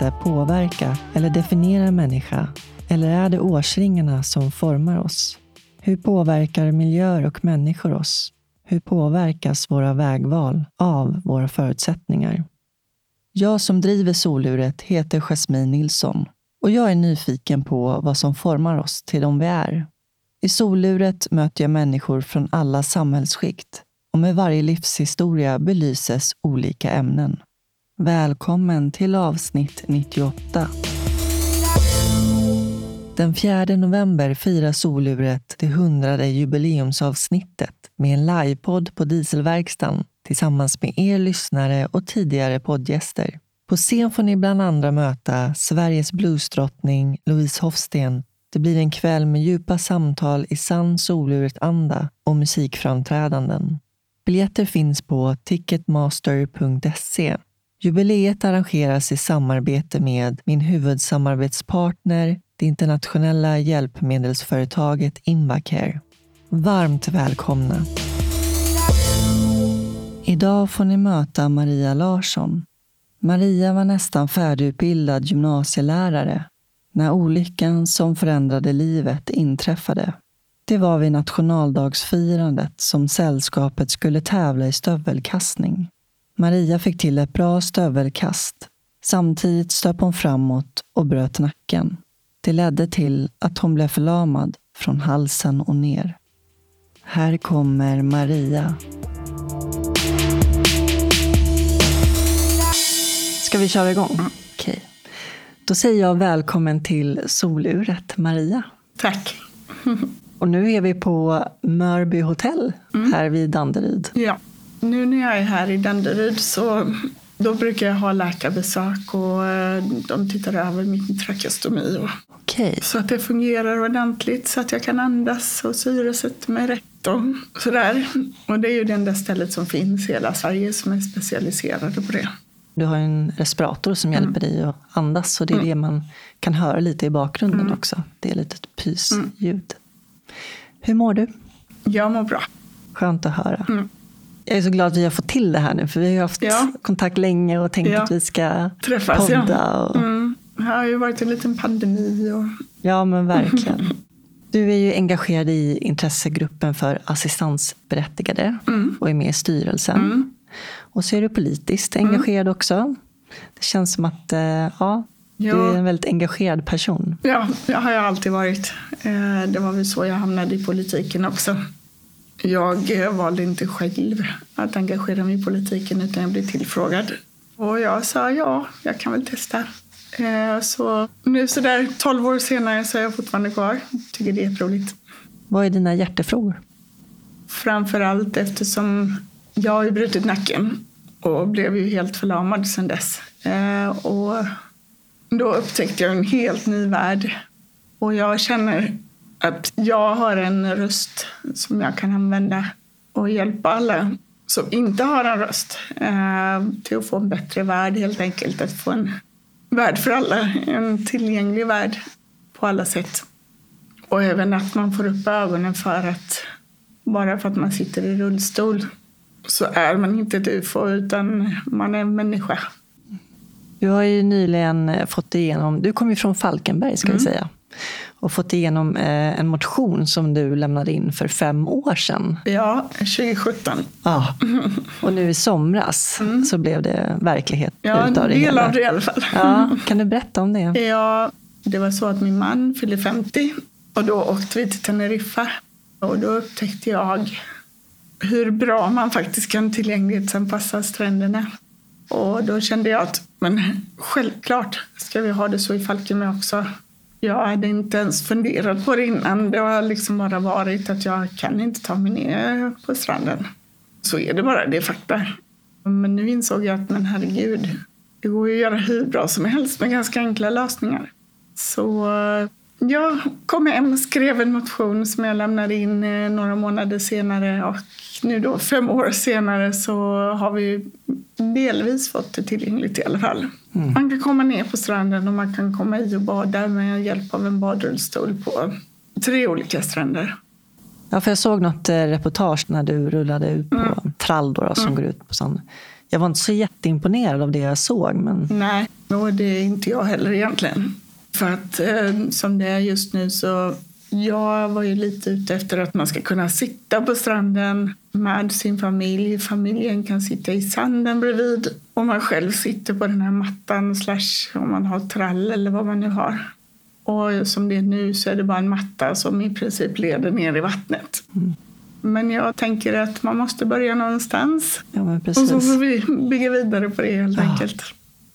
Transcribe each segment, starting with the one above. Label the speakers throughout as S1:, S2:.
S1: Händelse påverka eller definiera en människa? Eller är det årsringarna som formar oss? Hur påverkar miljöer och människor oss? Hur påverkas våra vägval av våra förutsättningar? Jag som driver soluret heter Jasmine Nilsson och jag är nyfiken på vad som formar oss till de vi är. I soluret möter jag människor från alla samhällsskikt och med varje livshistoria belyses olika ämnen. Välkommen till avsnitt 98. Den 4 november firar soluret det hundrade jubileumsavsnittet med en livepodd på Dieselverkstan tillsammans med er lyssnare och tidigare poddgäster. På scen får ni bland andra möta Sveriges bluesdrottning Louise Hofsten. Det blir en kväll med djupa samtal i sann soluret-anda och musikframträdanden. Biljetter finns på ticketmaster.se. Jubileet arrangeras i samarbete med min huvudsamarbetspartner, det internationella hjälpmedelsföretaget Invacare. Varmt välkomna! Idag får ni möta Maria Larsson. Maria var nästan färdigutbildad gymnasielärare när olyckan som förändrade livet inträffade. Det var vid nationaldagsfirandet som sällskapet skulle tävla i stövelkastning. Maria fick till ett bra stövelkast. Samtidigt stöp hon framåt och bröt nacken. Det ledde till att hon blev förlamad från halsen och ner. Här kommer Maria. Ska vi köra igång? Mm. Okej. Då säger jag välkommen till soluret, Maria.
S2: Tack.
S1: och nu är vi på Mörby hotell mm. här vid Danderyd.
S2: Ja, nu när jag är här i Danderyd så då brukar jag ha läkarbesök och eh, de tittar över min trakeostomi. Och,
S1: okay.
S2: Så att det fungerar ordentligt så att jag kan andas och syresätta mig rätt och sådär. Och det är ju det enda stället som finns i hela Sverige som är specialiserade på det.
S1: Du har en respirator som hjälper mm. dig att andas och det är mm. det man kan höra lite i bakgrunden mm. också. Det är lite ett pysljud. Mm. Hur mår du?
S2: Jag mår bra.
S1: Skönt att höra. Jag är så glad att vi har fått till det här nu för vi har haft ja. kontakt länge och tänkt ja. att vi ska
S2: Träffas,
S1: podda. Ja. Och...
S2: Mm. Det har ju varit en liten pandemi. Och...
S1: Ja men verkligen. Du är ju engagerad i intressegruppen för assistansberättigade mm. och är med i styrelsen. Mm. Och så är du politiskt mm. engagerad också. Det känns som att eh, ja, ja. du är en väldigt engagerad person.
S2: Ja, det har jag alltid varit. Eh, det var väl så jag hamnade i politiken också. Jag eh, valde inte själv att engagera mig i politiken utan jag blev tillfrågad. Och jag sa ja, jag kan väl testa. Så nu så där 12 år senare så är jag fortfarande kvar. Tycker det är jätteroligt.
S1: Vad är dina hjärtefrågor?
S2: Framför allt eftersom jag har ju brutit nacken och blev ju helt förlamad sedan dess. Eh, och då upptäckte jag en helt ny värld. Och jag känner att jag har en röst som jag kan använda och hjälpa alla som inte har en röst eh, till att få en bättre värld helt enkelt. Att få en värld för alla, en tillgänglig värld på alla sätt. Och även att man får upp ögonen för att bara för att man sitter i rullstol så är man inte ett ufo utan man är en människa.
S1: Du har ju nyligen fått igenom, du kom ju från Falkenberg ska mm. vi säga, och fått igenom eh, en motion som du lämnade in för fem år sedan.
S2: Ja, 2017.
S1: Ja, och nu i somras mm. så blev det verklighet
S2: ja, utav det del av det i alla fall.
S1: Ja, kan du berätta om det?
S2: Ja, det var så att min man fyllde 50 och då åkte vi till Teneriffa och då upptäckte jag hur bra man faktiskt kan tillgänglighetsanpassa stränderna. Och då kände jag att men självklart ska vi ha det så i Falkenberg också. Jag hade inte ens funderat på det innan. Det har liksom bara varit att jag kan inte ta mig ner på stranden. Så är det bara, det är fakta. Men nu insåg jag att men herregud, det går ju att göra hur bra som helst med ganska enkla lösningar. Så jag kom hem, skrev en motion som jag lämnade in eh, några månader senare och nu då fem år senare så har vi delvis fått det tillgängligt i alla fall. Mm. Man kan komma ner på stranden och man kan komma i och bada med hjälp av en badrullstol på tre olika stränder.
S1: Ja, för jag såg något eh, reportage när du rullade ut på mm. trall då, som mm. går ut på sån Jag var inte så jätteimponerad av det jag såg. Men...
S2: Nej, och det är inte jag heller egentligen. För att eh, som det är just nu så jag var ju lite ute efter att man ska kunna sitta på stranden med sin familj. Familjen kan sitta i sanden bredvid och man själv sitter på den här mattan slash om man har trall eller vad man nu har. Och som det är nu så är det bara en matta som i princip leder ner i vattnet. Mm. Men jag tänker att man måste börja någonstans.
S1: Ja,
S2: och så får vi bygga vidare på det helt ja. enkelt.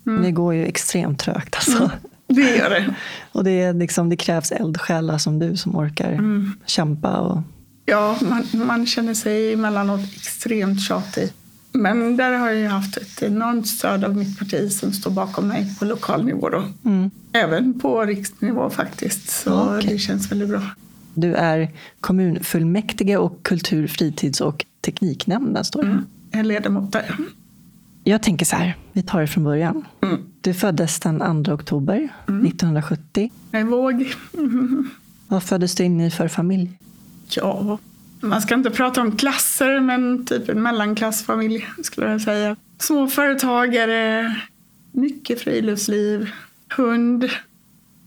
S1: Mm. Det går ju extremt trögt alltså. Mm.
S2: Det gör det.
S1: och det, är liksom, det krävs eldsjälar som du som orkar mm. kämpa. Och...
S2: Ja, man, man känner sig emellanåt extremt tjatig. Men där har jag haft ett enormt stöd av mitt parti som står bakom mig på lokal nivå. Då. Mm. Även på riksnivå faktiskt. Så okay. det känns väldigt bra.
S1: Du är kommunfullmäktige och kultur-, fritids och tekniknämnden. Står det. Mm.
S2: Jag är ledamot där.
S1: Jag tänker så här, vi tar det från början. Mm. Du föddes den 2 oktober mm. 1970.
S2: Jag är våg. Mm.
S1: Vad föddes du in i för familj?
S2: Ja, man ska inte prata om klasser, men typ en mellanklassfamilj skulle jag säga. Småföretagare, mycket friluftsliv, hund.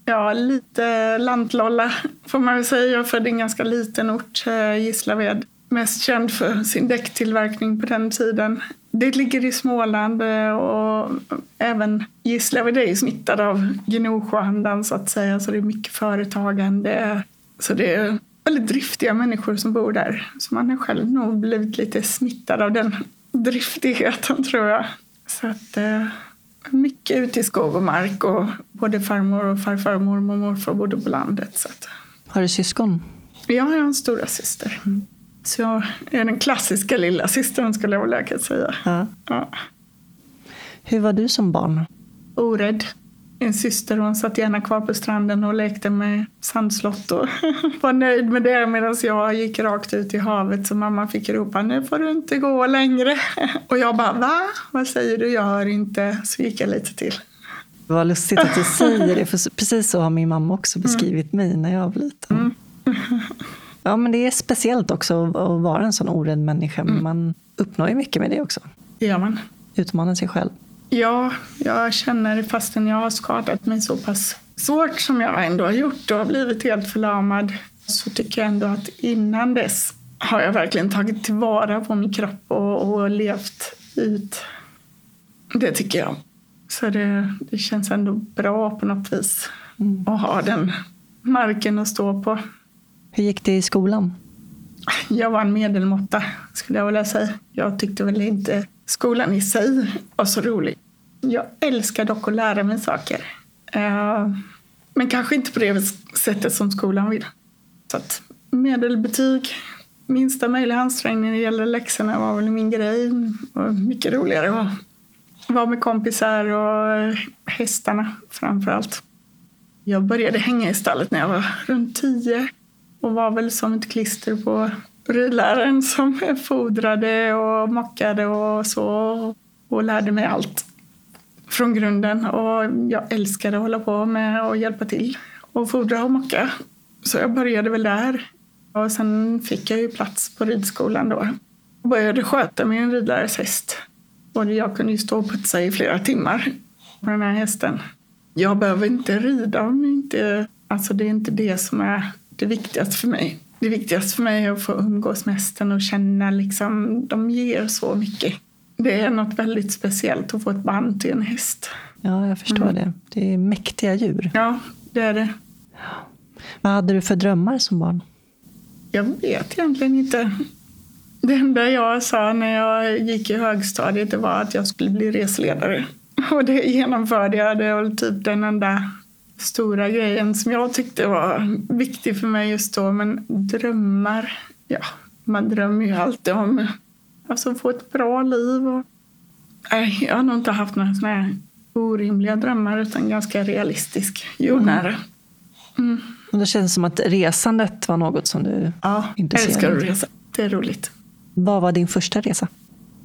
S2: Ja, lite lantlolla får man väl säga. Jag är född i en ganska liten ort, eh, Gislaved. Mest känd för sin däcktillverkning på den tiden. Det ligger i Småland eh, och även Gislaved är smittad av Gnosjöandan så att säga. Så det är mycket företagande. Så det är väldigt driftiga människor som bor där. Så man har själv nog blivit lite smittad av den driftigheten tror jag. Så att eh, mycket ute i skog och mark och både farmor och farfar och mormor och morfar bodde på landet. Så att.
S1: Har du syskon?
S2: Ja, jag har en stora syster. Så jag är den klassiska lilla systern skulle jag vilja säga. Ja. Ja.
S1: Hur var du som barn?
S2: Orädd. Min syster hon satt gärna kvar på stranden och lekte med sandslott och var nöjd med det medan jag gick rakt ut i havet så mamma fick ropa nu får du inte gå längre. Och jag bara va? Vad säger du? Jag hör inte. Så gick jag lite till.
S1: Vad lustigt att du säger det, för precis så har min mamma också mm. beskrivit mm. mig när jag var liten. Mm. Ja, men det är speciellt också att vara en sån orädd människa. Mm. Man uppnår ju mycket med det också.
S2: Det gör man.
S1: Utmanar sig själv.
S2: Ja, jag känner fastän jag har skadat mig så pass svårt som jag ändå har gjort och har blivit helt förlamad så tycker jag ändå att innan dess har jag verkligen tagit tillvara på min kropp och, och levt ut. Det tycker jag. Så det, det känns ändå bra på något vis mm. att ha den marken att stå på.
S1: Hur gick det i skolan?
S2: Jag var en medelmåtta skulle jag vilja säga. Jag tyckte väl inte skolan i sig var så rolig. Jag älskar dock att lära mig saker. Eh, men kanske inte på det sättet som skolan vill. Så att medelbetyg, minsta möjliga ansträngning när det gäller läxorna var väl min grej. Och mycket roligare att vara med kompisar och hästarna framför allt. Jag började hänga i stallet när jag var runt tio och var väl som ett klister på ridläraren som fodrade och mockade och så och lärde mig allt från grunden. Och jag älskade att hålla på med och hjälpa till och fodra och mocka. Så jag började väl där. Och sen fick jag ju plats på ridskolan då. Och började sköta min ridlärares häst. Och jag kunde ju stå och putsa i flera timmar på den här hästen. Jag behöver inte rida om inte... Alltså det är inte det som är det viktigaste för mig. Det viktigaste för mig är att få umgås med hästen och känna liksom, de ger så mycket. Det är något väldigt speciellt att få ett band till en häst.
S1: Ja, jag förstår mm. det. Det är mäktiga djur.
S2: Ja, det är det.
S1: Vad hade du för drömmar som barn?
S2: Jag vet egentligen inte. Det enda jag sa när jag gick i högstadiet det var att jag skulle bli resledare. Och det genomförde jag. Det var typ den enda stora grejen som jag tyckte var viktig för mig just då. Men drömmar, ja, man drömmer ju alltid om alltså, få ett bra liv. Och, nej, jag har nog inte haft några sådana här orimliga drömmar utan ganska realistisk, jordnära.
S1: Mm. Och det känns som att resandet var något som du
S2: ja, intresserade dig Ja, älskar att resa. Det är roligt.
S1: Vad var din första resa?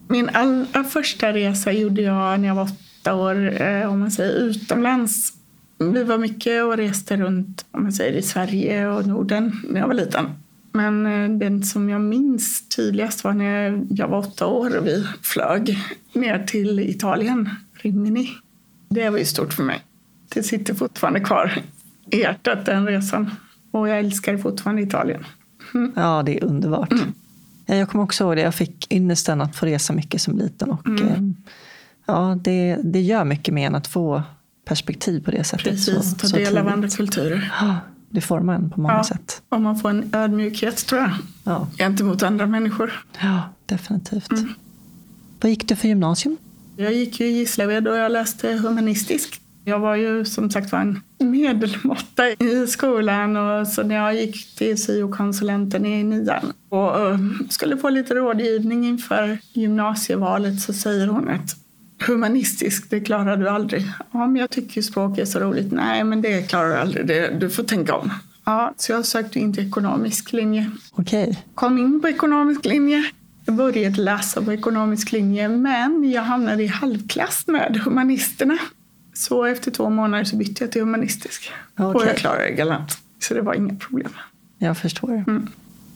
S2: Min allra första resa gjorde jag när jag var åtta år, eh, om man säger utomlands. Vi var mycket och reste runt om man säger, i Sverige och Norden när jag var liten. Men eh, den som jag minns tydligast var när jag var åtta år och vi flög ner till Italien, Rimini. Det var ju stort för mig. Det sitter fortfarande kvar i hjärtat, den resan. Och jag älskar fortfarande Italien.
S1: Mm. Ja, det är underbart. Mm. Jag kommer också ihåg det. Jag fick ynnesten att få resa mycket som liten. Och, mm. Eh, ja, det, det gör mycket med en att få perspektiv på det sättet.
S2: Precis, ta del av andra kulturer.
S1: Det formar en på många ja, sätt.
S2: Och man får en ödmjukhet tror jag. Ja. Gentemot andra människor.
S1: Ja, definitivt. Mm. Vad gick du för gymnasium?
S2: Jag gick i Gislaved och jag läste humanistisk. Jag var ju som sagt var en medelmåtta i skolan och så när jag gick till syokonsulenten i nian och eh, skulle få lite rådgivning inför gymnasievalet så säger hon att humanistisk, det klarar du aldrig. Ja, men jag tycker språk är så roligt. Nej, men det klarar du aldrig. Det, du får tänka om. Ja, så jag sökte in till ekonomisk linje.
S1: Okej. Okay.
S2: Kom in på ekonomisk linje. Jag började läsa på ekonomisk linje, men jag hamnade i halvklass med humanisterna. Så efter två månader så bytte jag till humanistisk. Okay. Och jag klarade det galant. Så det var inga problem.
S1: Jag förstår. Mm.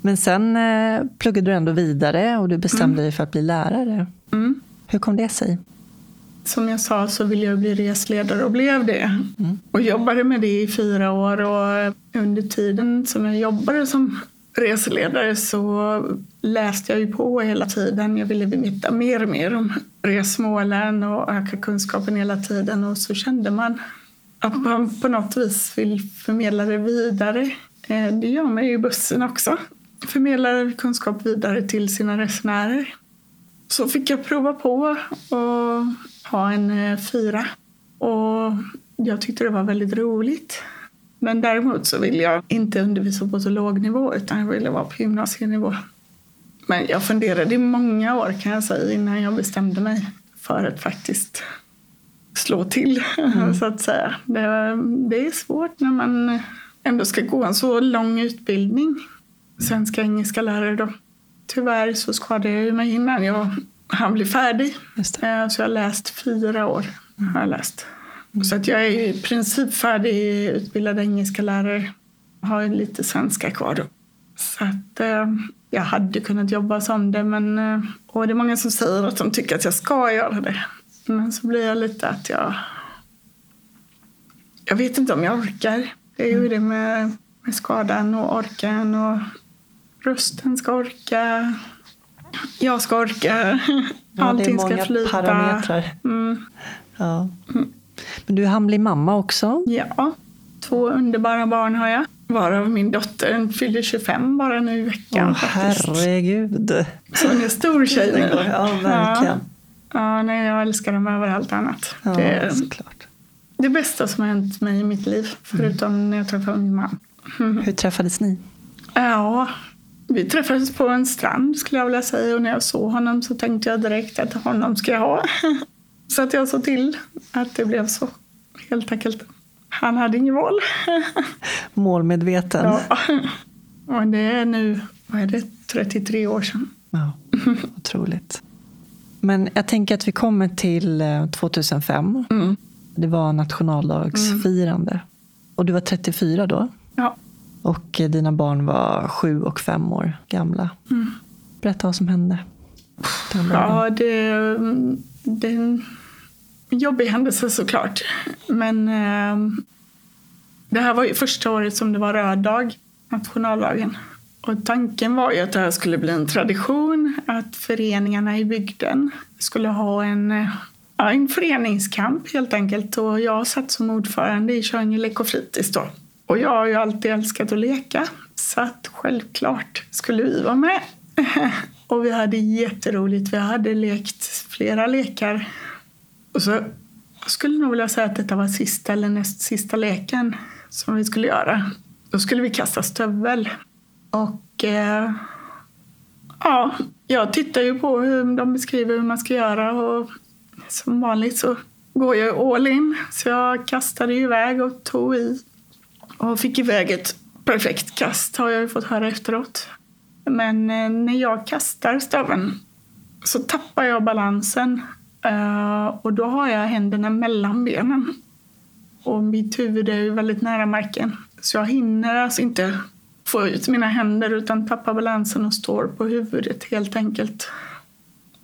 S1: Men sen eh, pluggade du ändå vidare och du bestämde mm. dig för att bli lärare. Mm. Hur kom det sig?
S2: Som jag sa så ville jag bli resledare och blev det. Mm. Och jobbade med det i fyra år och under tiden som jag jobbade som reseledare så läste jag ju på hela tiden. Jag ville veta mer och mer om resmålen och öka kunskapen hela tiden och så kände man att man på något vis vill förmedla det vidare. Eh, det gör man ju i bussen också. Förmedlar kunskap vidare till sina resenärer. Så fick jag prova på och ha en eh, fyra. Och jag tyckte det var väldigt roligt. Men däremot så vill jag inte undervisa på så låg nivå utan jag ville vara på gymnasienivå. Men jag funderade i många år kan jag säga innan jag bestämde mig för att faktiskt slå till mm. så att säga. Det, det, är svårt när man ändå ska gå en så lång utbildning. Svenska engelska lärare då. Tyvärr så skadade jag mig innan jag han bli färdig. Eh, så jag har läst fyra år. Har jag läst. Mm. Så att jag är i princip färdig utbildad engelska lärare. Har lite svenska kvar då. Så att eh, jag hade kunnat jobba som det men eh, och det är många som säger att de tycker att jag ska göra det. Men så blir jag lite att jag jag vet inte om jag orkar. Det är ju mm. det med, med skadan och orken och rösten ska orka. Jag ska orka.
S1: Ja, Allting ska flyta. Det är många parametrar. Mm. Ja. Men du är hamlig mamma också.
S2: Ja, två underbara barn har jag. Varav min dotter fyller 25 bara nu i veckan. Åh,
S1: herregud.
S2: Så hon är stor tjej nu.
S1: Ja, verkligen.
S2: Ja. ja, nej, jag älskar dem över allt annat.
S1: Ja, det är såklart.
S2: det bästa som har hänt mig i mitt liv. Förutom mm. när jag träffade min man.
S1: Hur träffades ni?
S2: Ja, vi träffades på en strand skulle jag vilja säga och när jag såg honom så tänkte jag direkt att honom ska jag ha. Så att jag såg till att det blev så, helt enkelt. Han hade ingen val.
S1: Målmedveten.
S2: Ja. Och det är nu, vad är det, 33 år sedan.
S1: Ja, otroligt. Men jag tänker att vi kommer till 2005. Eh, mm. Det var nationaldagsfirande. Mm. Och du var 34 då?
S2: Ja.
S1: Och dina barn var sju och fem år gamla. Mm. Berätta vad som hände.
S2: Ja, det, det är en jobbig händelse såklart. Men eh, det här var ju första året som det var röd dag, nationaldagen. Och tanken var ju att det här skulle bli en tradition, att föreningarna i bygden skulle ha en, ja, en föreningskamp helt enkelt. Och jag satt som ordförande i Köinge lek och fritids då. Och jag har ju alltid älskat att leka, så att självklart skulle vi vara med. och vi hade jätteroligt. Vi hade lekt flera lekar. Och så jag skulle nog vilja säga att detta var sista eller näst sista leken som vi skulle göra. Då skulle vi kasta stövel. Och eh, ja, jag tittar ju på hur de beskriver hur man ska göra och som vanligt så går jag all in. Så jag kastade iväg och tog i och fick iväg ett perfekt kast har jag ju fått höra efteråt. Men eh, när jag kastar staven så tappar jag balansen eh, och då har jag händerna mellan benen. Och mitt huvud är ju väldigt nära marken så jag hinner alltså inte få ut mina händer utan tappar balansen och står på huvudet helt enkelt.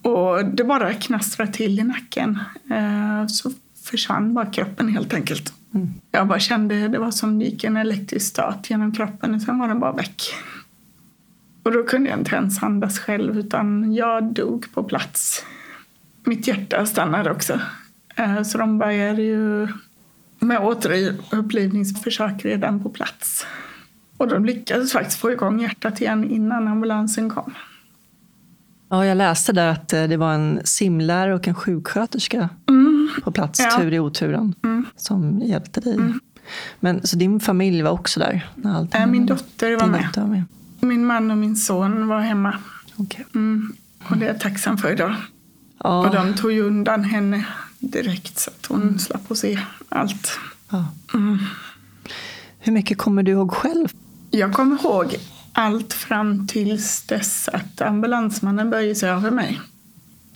S2: Och det bara knastrar till i nacken. Eh, så försvann bara kroppen helt enkelt. Mm. Jag bara kände, det var som det gick en elektrisk stöt genom kroppen och sen var den bara väck. Och då kunde jag inte ens andas själv utan jag dog på plats. Mitt hjärta stannade också. Eh, så de började ju med återupplivningsförsök redan på plats. Och de lyckades faktiskt få igång hjärtat igen innan ambulansen kom.
S1: Ja, jag läste där att eh, det var en simlärare och en sjuksköterska mm. På plats, ja. tur i oturen, mm. som hjälpte dig. Mm. Men, så din familj var också där?
S2: När äh, min dotter var med. var med. Min man och min son var hemma.
S1: Okay.
S2: Mm. Och det är jag tacksam för idag. Ja. Och de tog ju undan henne direkt så att hon mm. slapp att se allt. Ja. Mm.
S1: Hur mycket kommer du ihåg själv?
S2: Jag kommer ihåg allt fram tills dess att ambulansmannen böjer sig över mig.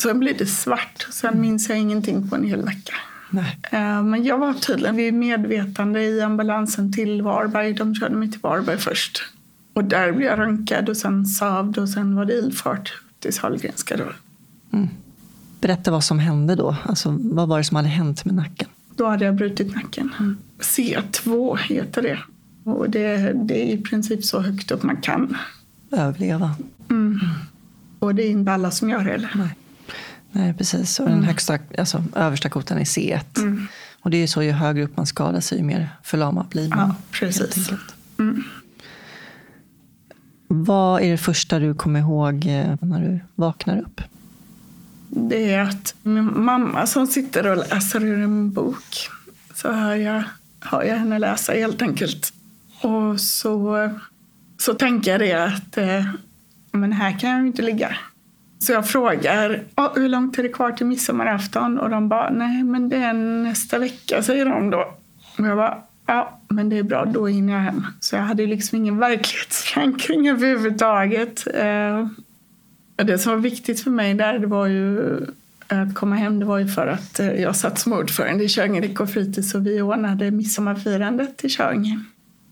S2: Sen blir det svart. Sen mm. minns jag ingenting på en hel vecka.
S1: Nej.
S2: Eh, men jag var tydligen vid medvetande i ambulansen till Varberg. De körde mig till Varberg först. Och där blev jag röntgad och sen sövd och sen var det ilfart till Sahlgrenska. Då. Mm.
S1: Berätta vad som hände då. Alltså, vad var det som hade hänt med nacken?
S2: Då hade jag brutit nacken. Mm. C2 heter det. Och det, det, är i princip så högt upp man kan.
S1: Överleva.
S2: Mm. Och det är inte alla som gör det heller.
S1: Nej, Nej precis. Och den mm. högsta, alltså, översta koten är C1. Mm. Och det är så ju högre upp man skadar sig ju mer förlamad blir man.
S2: Ja, precis. Mm.
S1: Vad är det första du kommer ihåg eh, när du vaknar upp?
S2: Det är att min mamma som sitter och läser ur en bok så hör jag, hör jag henne läsa helt enkelt. Och så, så tänker jag det att eh, men här kan jag ju inte ligga. Så jag frågar hur långt är det kvar till midsommarafton och de bara nej men det är nästa vecka säger de då. Och jag bara ja men det är bra då hinner jag hem. Så jag hade liksom ingen verklighetsförankring överhuvudtaget. Eh, det som var viktigt för mig där det var ju att komma hem det var ju för att eh, jag satt som ordförande i Köinge och fritids och vi ordnade midsommarfirandet i Köinge.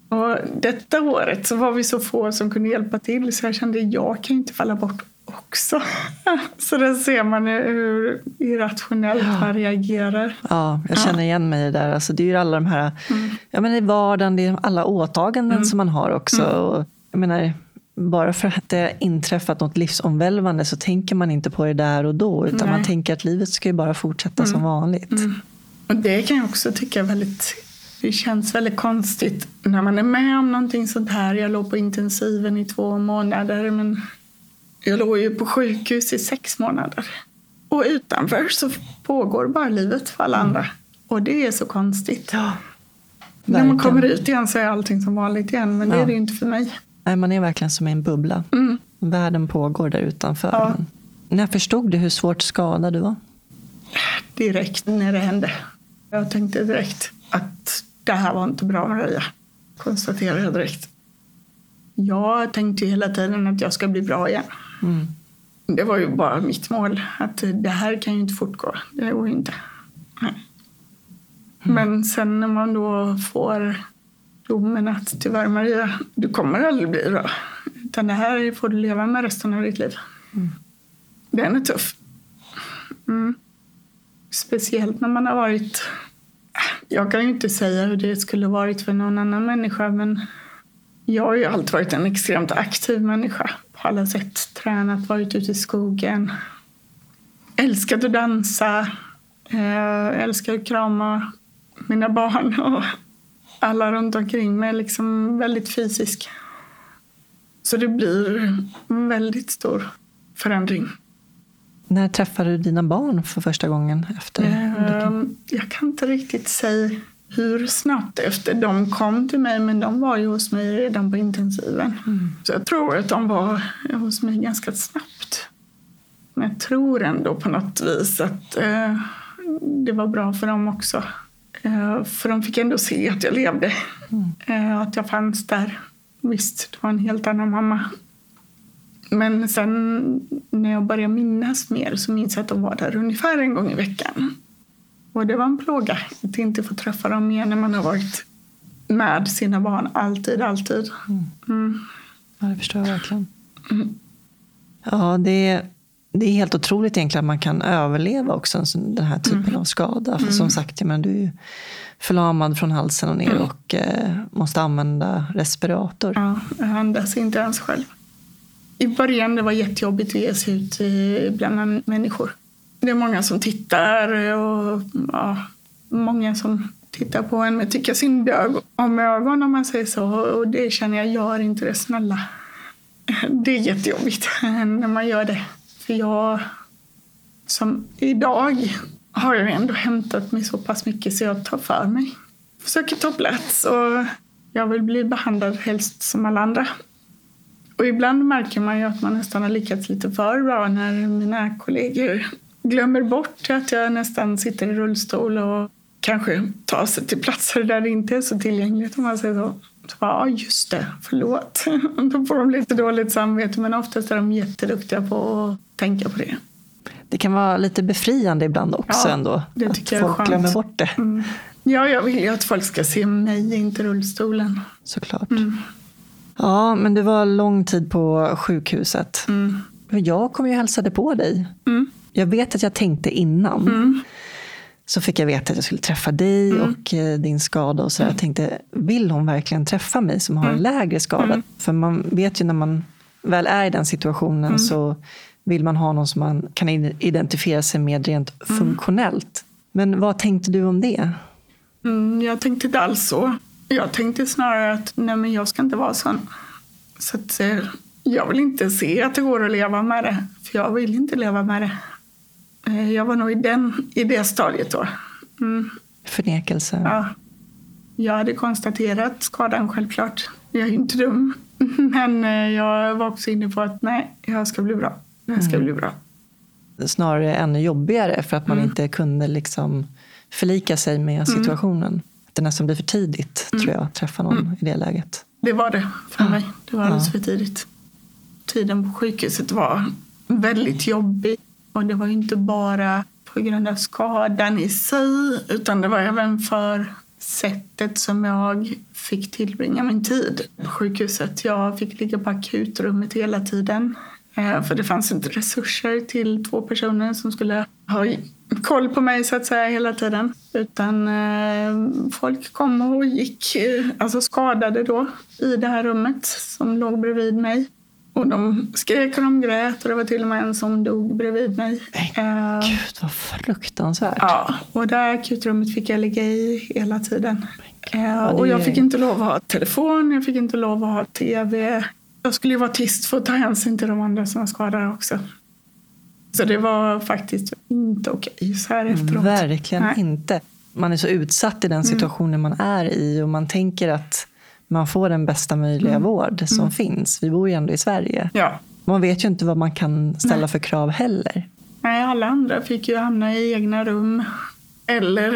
S2: Och detta året så var vi så få som kunde hjälpa till så jag kände jag kan inte falla bort också. Så där ser man hur irrationellt ja. man reagerar.
S1: Ja, jag känner igen mig där. Alltså, det är ju alla de här, mm. ja, men i vardagen, det är alla åtaganden mm. som man har också. Mm. Och, jag menar, bara för att det har inträffat något livsomvälvande så tänker man inte på det där och då. Utan Nej. man tänker att livet ska ju bara fortsätta som mm. vanligt.
S2: Mm. Och det kan jag också tycka är väldigt det känns väldigt konstigt när man är med om någonting sånt här. Jag låg på intensiven i två månader men jag låg ju på sjukhus i sex månader. Och utanför så pågår bara livet för alla andra. Och det är så konstigt.
S1: Ja,
S2: när man kommer ut igen så är allting som vanligt igen men ja. det är det ju inte för mig.
S1: Nej, man är verkligen som i en bubbla.
S2: Mm.
S1: Världen pågår där utanför.
S2: Ja.
S1: När förstod du hur svårt skadad du var?
S2: Direkt när det hände. Jag tänkte direkt att det här var inte bra Maria, konstaterade jag direkt. Jag tänkte hela tiden att jag ska bli bra igen.
S1: Mm.
S2: Det var ju bara mitt mål, att det här kan ju inte fortgå. Det går inte. Mm. Men sen när man då får domen att tyvärr Maria, du kommer aldrig bli bra. Utan det här får du leva med resten av ditt liv.
S1: Mm.
S2: Den är tuff. Mm. Speciellt när man har varit jag kan ju inte säga hur det skulle varit för någon annan människa men jag har ju alltid varit en extremt aktiv människa på alla sätt. Tränat, varit ute i skogen, älskat att dansa, eh, älskat att krama mina barn och alla runt omkring mig. Liksom väldigt fysisk. Så det blir en väldigt stor förändring.
S1: När träffade du dina barn för första gången? efter
S2: um, Jag kan inte riktigt säga hur snabbt efter de kom till mig, men de var ju hos mig redan på intensiven.
S1: Mm.
S2: Så jag tror att de var hos mig ganska snabbt. Men jag tror ändå på något vis att uh, det var bra för dem också. Uh, för de fick ändå se att jag levde,
S1: mm.
S2: uh, att jag fanns där. Visst, det var en helt annan mamma men sen när jag började minnas mer så minns jag att de var där ungefär en gång i veckan. Och det var en plåga att inte få träffa dem mer när man har varit med sina barn alltid, alltid.
S1: Mm.
S2: Mm.
S1: Ja, det förstår jag verkligen. Mm. Ja, det är, det är helt otroligt egentligen att man kan överleva också den här typen mm. av skada. För som mm. sagt, men du är förlamad från halsen och ner mm. och eh, måste använda respirator.
S2: Ja, jag andas inte ens själv. I början det var jättejobbigt att ge sig ut bland människor. Det är många som tittar och ja, många som tittar på en med tycka synd om ögon om man säger så. Och det känner jag, gör inte det snälla. Det är jättejobbigt när man gör det. För jag, som idag, har jag ändå hämtat mig så pass mycket så jag tar för mig. Försöker ta plats och jag vill bli behandlad helst som alla andra. Och ibland märker man ju att man nästan har lyckats lite för bra när mina kollegor glömmer bort att jag nästan sitter i rullstol och kanske tar sig till platser där det inte är så tillgängligt om man säger så. Ja just det, förlåt. Då får de lite dåligt samvete men oftast är de jätteduktiga på att tänka på det.
S1: Det kan vara lite befriande ibland också
S2: ja,
S1: ändå.
S2: Det tycker
S1: att
S2: jag
S1: folk glömmer bort det.
S2: Mm. Ja, jag vill ju att folk ska se mig, inte rullstolen.
S1: Såklart. Mm. Ja, men du var lång tid på sjukhuset. Mm. Jag kom ju och hälsade på dig. Mm. Jag vet att jag tänkte innan. Mm. Så fick jag veta att jag skulle träffa dig mm. och eh, din skada. och så Jag tänkte, vill hon verkligen träffa mig som har en lägre skada? För man vet ju när man väl är i den situationen så vill man ha någon som man kan identifiera sig med rent funktionellt. Men vad tänkte du om det?
S2: Mm, jag tänkte inte alls så. Jag tänkte snarare att nej men jag ska inte vara sån. Så att, eh, jag vill inte se att det går att leva med det. För jag vill inte leva med det. Eh, jag var nog i, den, i det stadiet då.
S1: Mm. Förnekelse.
S2: Ja. Jag hade konstaterat skadan självklart. Jag är inte dum. Men eh, jag var också inne på att nej, jag ska bli bra. Jag ska mm. bli bra.
S1: Snarare ännu jobbigare för att man mm. inte kunde liksom förlika sig med mm. situationen. Det nästan blir för tidigt, mm. tror jag, att träffa någon mm. i det läget.
S2: Det var det för mig. Det var alldeles ja. för tidigt. Tiden på sjukhuset var väldigt jobbig. Och det var inte bara på grund av skadan i sig utan det var även för sättet som jag fick tillbringa min tid på sjukhuset. Jag fick ligga på akutrummet hela tiden. Eh, för det fanns inte resurser till två personer som skulle ha koll på mig så att säga hela tiden. Utan eh, folk kom och gick, eh, alltså skadade då, i det här rummet som låg bredvid mig. Och de skrek och de grät och det var till och med en som dog bredvid mig.
S1: Men gud vad fruktansvärt.
S2: Ja, och det här akutrummet fick jag ligga i hela tiden. Och jag fick inte lov att ha telefon, jag fick inte lov att ha tv. Jag skulle ju vara tyst för att ta hänsyn till de andra som var skadade också. Så det var faktiskt inte okej så här efteråt.
S1: Verkligen Nej. inte. Man är så utsatt i den mm. situationen mm. man är i och man tänker att man får den bästa möjliga mm. vård som mm. finns. Vi bor ju ändå i Sverige.
S2: Ja.
S1: Man vet ju inte vad man kan ställa Nej. för krav heller.
S2: Nej, alla andra fick ju hamna i egna rum eller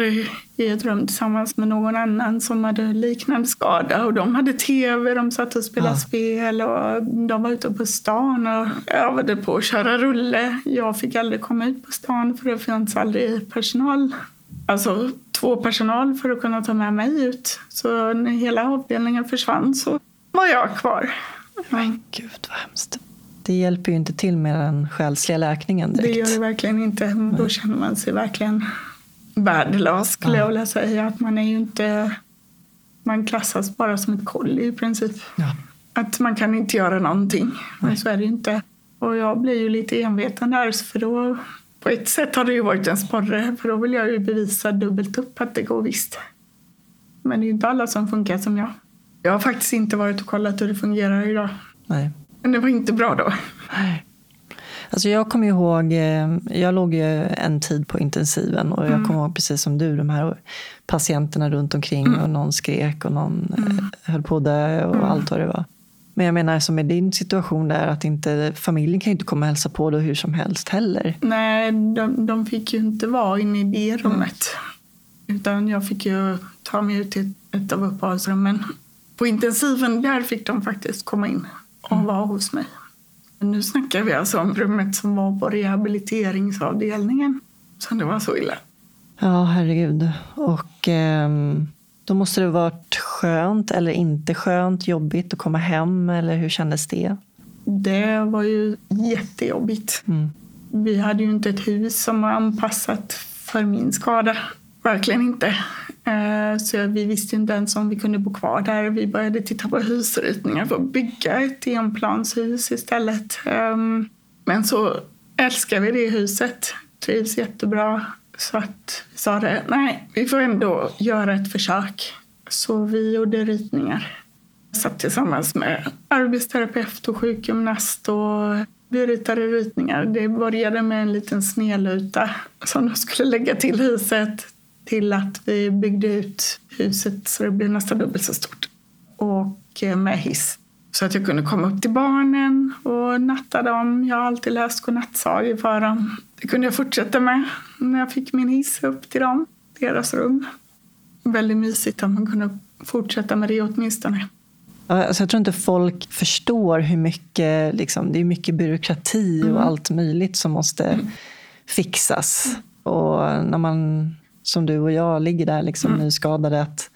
S2: i ett rum tillsammans med någon annan som hade liknande skada. Och de hade tv, de satt och spelade ja. spel och de var ute på stan och övade på att köra rulle. Jag fick aldrig komma ut på stan för det fanns aldrig personal. Alltså två personal för att kunna ta med mig ut. Så när hela avdelningen försvann så var jag kvar.
S1: Men gud vad hemskt. Det hjälper ju inte till med den själsliga läkningen direkt.
S2: Det gör det verkligen inte. Då känner man sig verkligen värdelös skulle ja. jag vilja säga. Att man är ju inte... Man klassas bara som ett kolli i princip. Ja. Att man kan inte göra någonting. Nej. Men så är det ju inte. Och jag blir ju lite enveten där. För då, på ett sätt har det ju varit en sporre. För då vill jag ju bevisa dubbelt upp att det går visst. Men det är ju inte alla som funkar som jag. Jag har faktiskt inte varit och kollat hur det fungerar idag.
S1: Nej.
S2: Men det var inte bra då.
S1: Nej. Alltså jag kommer ihåg, eh, jag låg ju en tid på intensiven och jag mm. kommer ihåg precis som du, de här patienterna runt omkring mm. och någon skrek och någon eh, mm. höll på att dö och mm. allt vad det var. Men jag menar som i din situation där att inte, familjen kan ju inte komma och hälsa på dig hur som helst heller.
S2: Nej, de, de fick ju inte vara inne i det rummet. Utan jag fick ju ta mig ut till ett av uppehållsrummen. På intensiven där fick de faktiskt komma in och mm. vara hos mig. Nu snackar vi alltså om rummet som var på rehabiliteringsavdelningen. Så det var så illa.
S1: Ja, herregud. Och eh, då måste det varit skönt eller inte skönt, jobbigt att komma hem eller hur kändes det?
S2: Det var ju jättejobbigt. Mm. Vi hade ju inte ett hus som var anpassat för min skada. Verkligen inte. Eh, så vi visste inte ens om vi kunde bo kvar där. Vi började titta på husritningar för att bygga ett enplanshus istället. Ehm, men så älskar vi det huset. Trivs jättebra. Så sa det, nej, vi får ändå göra ett försök. Så vi gjorde ritningar. Jag satt tillsammans med arbetsterapeut och sjukgymnast och vi ritade ritningar. Det började med en liten snedluta som de skulle lägga till huset till att vi byggde ut huset så det blev nästan dubbelt så stort. Och eh, med hiss. Så att jag kunde komma upp till barnen och natta dem. Jag har alltid läst godnattsagor för dem. Det kunde jag fortsätta med när jag fick min hiss upp till dem, deras rum. Väldigt mysigt att man kunde fortsätta med det åtminstone.
S1: Alltså jag tror inte folk förstår hur mycket, liksom, det är mycket byråkrati och mm. allt möjligt som måste mm. fixas. Och när man, som du och jag, ligger där liksom mm. nyskadade, att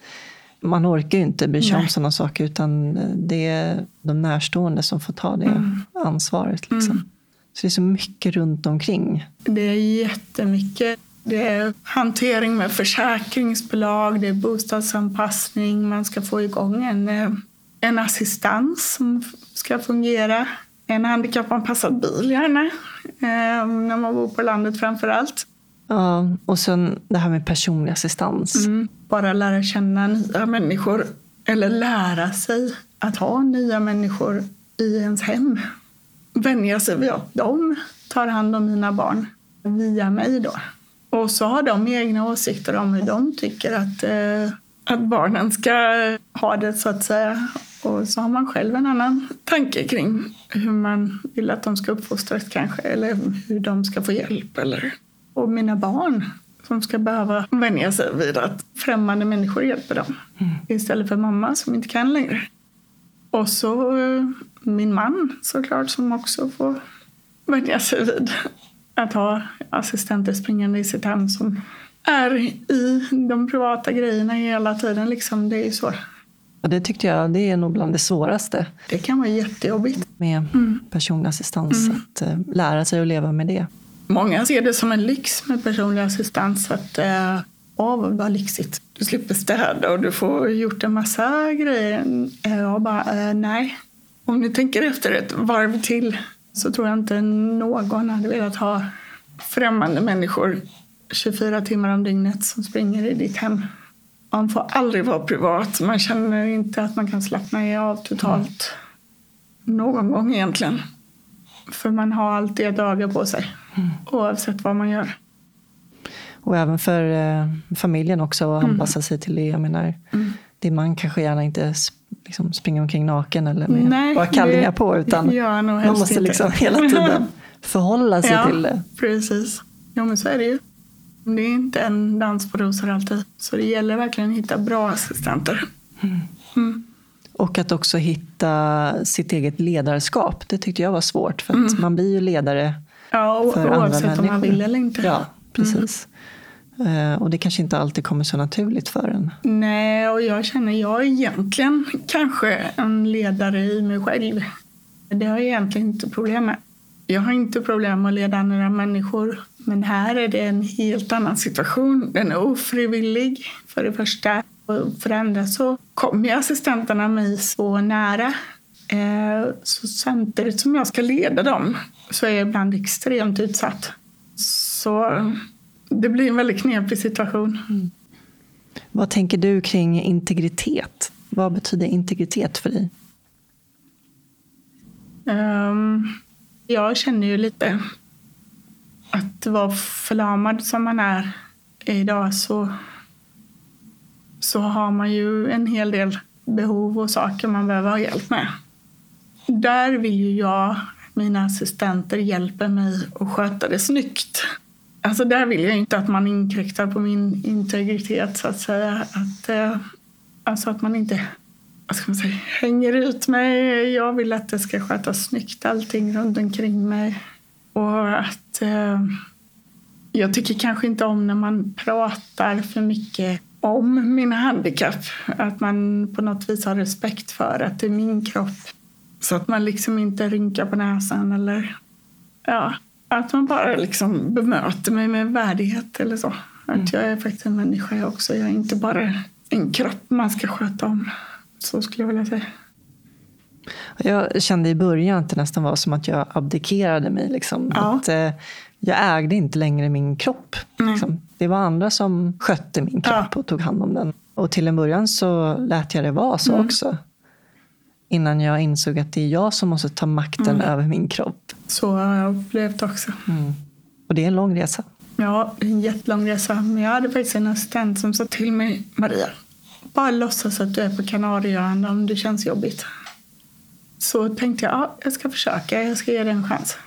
S1: man orkar ju inte bry sig om sådana saker utan det är de närstående som får ta det mm. ansvaret. Liksom. Mm. Så det är så mycket runt omkring.
S2: Det är jättemycket. Det är hantering med försäkringsbolag, det är bostadsanpassning, man ska få igång en eh, en assistans som ska fungera. En handikappanpassad bil gärna, eh, när man bor på landet framför allt.
S1: Ja, och sen det här med personlig assistans. Mm.
S2: Bara lära känna nya människor, eller lära sig att ha nya människor i ens hem. Vänja sig vid att de tar hand om mina barn via mig då. Och så har de egna åsikter om hur de tycker att, eh, att barnen ska ha det så att säga. Och så har man själv en annan tanke kring hur man vill att de ska uppfostras kanske, eller hur de ska få hjälp. Eller. Och mina barn som ska behöva vänja sig vid att främmande människor hjälper dem mm. istället för mamma som inte kan längre. Och så eh, min man såklart som också får vänja sig vid att ha assistenter springande i sitt hem som är i de privata grejerna hela tiden. Liksom, det är så
S1: och det tyckte jag det är nog bland det svåraste.
S2: Det kan vara jättejobbigt.
S1: Med mm. personlig assistans, mm. att uh, lära sig att leva med det.
S2: Många ser det som en lyx med personlig assistans. Att, uh, Åh, vad lyxigt. Du slipper städa och du får gjort en massa grejer. Jag bara, uh, nej. Om ni tänker efter ett varv till så tror jag inte någon hade velat ha främmande människor 24 timmar om dygnet som springer i ditt hem. Man får aldrig vara privat. Man känner inte att man kan slappna av totalt. Mm. Någon gång egentligen. För man har alltid öga på sig. Mm. Oavsett vad man gör.
S1: Och även för eh, familjen också att mm. anpassa sig till det. Jag menar, mm. det man kanske gärna inte liksom, springer omkring naken eller med Nej, bara kallingar på. Utan man måste liksom hela tiden förhålla sig
S2: ja,
S1: till det.
S2: Precis. Ja men så är det ju. Det är inte en dans på rosor alltid. Så det gäller verkligen att hitta bra assistenter. Mm.
S1: Mm. Och att också hitta sitt eget ledarskap. Det tyckte jag var svårt. För mm. man blir ju ledare
S2: ja, och, för oavsett andra om man vill eller inte.
S1: Ja, precis. Uh, och det kanske inte alltid kommer så naturligt för en.
S2: Nej, och jag känner jag är egentligen kanske en ledare i mig själv. Det har jag egentligen inte problem med. Jag har inte problem att leda andra människor. Men här är det en helt annan situation. Den är ofrivillig, för det första. Och för det andra så kommer assistenterna mig så nära. Eh, så samtidigt som jag ska leda dem så är jag ibland extremt utsatt. Så det blir en väldigt knepig situation. Mm.
S1: Vad tänker du kring integritet? Vad betyder integritet för dig?
S2: Um, jag känner ju lite att vara förlamad som man är idag så, så har man ju en hel del behov och saker man behöver ha hjälp med. Där vill ju jag, mina assistenter hjälper mig att sköta det snyggt. Alltså där vill jag inte att man inkräktar på min integritet så att säga. Att, eh, alltså att man inte vad ska man säga, hänger ut mig. Jag vill att det ska skötas snyggt allting runt omkring mig. Och att eh, jag tycker kanske inte om när man pratar för mycket om mina handikapp. Att man på något vis har respekt för att det är min kropp. Så att man liksom inte rynkar på näsan eller ja, att man bara liksom bemöter mig med värdighet eller så. Att
S1: Mm.
S2: jag är faktiskt en människa också. Jag är inte bara en kropp man ska sköta om. Så skulle jag vilja säga.
S1: Jag kände i början att det nästan var som att jag abdikerade mig. Liksom.
S2: Ja.
S1: Att, eh, jag ägde inte längre min kropp. Liksom. Det var andra som skötte min kropp
S2: Ja.
S1: och tog hand om den. Och till en början så lät jag det vara så
S2: Mm.
S1: också. Innan jag insåg att det är jag som måste ta makten
S2: Mm.
S1: över min kropp.
S2: Så har jag upplevt också.
S1: Och det är en lång resa.
S2: Ja, en jättelång resa. Men jag hade faktiskt en assistent som sa till mig, Maria, bara låtsas att du är på Kanarieöarna om det känns jobbigt. Så tänkte jag, ja, jag ska försöka, jag ska ge det en chans.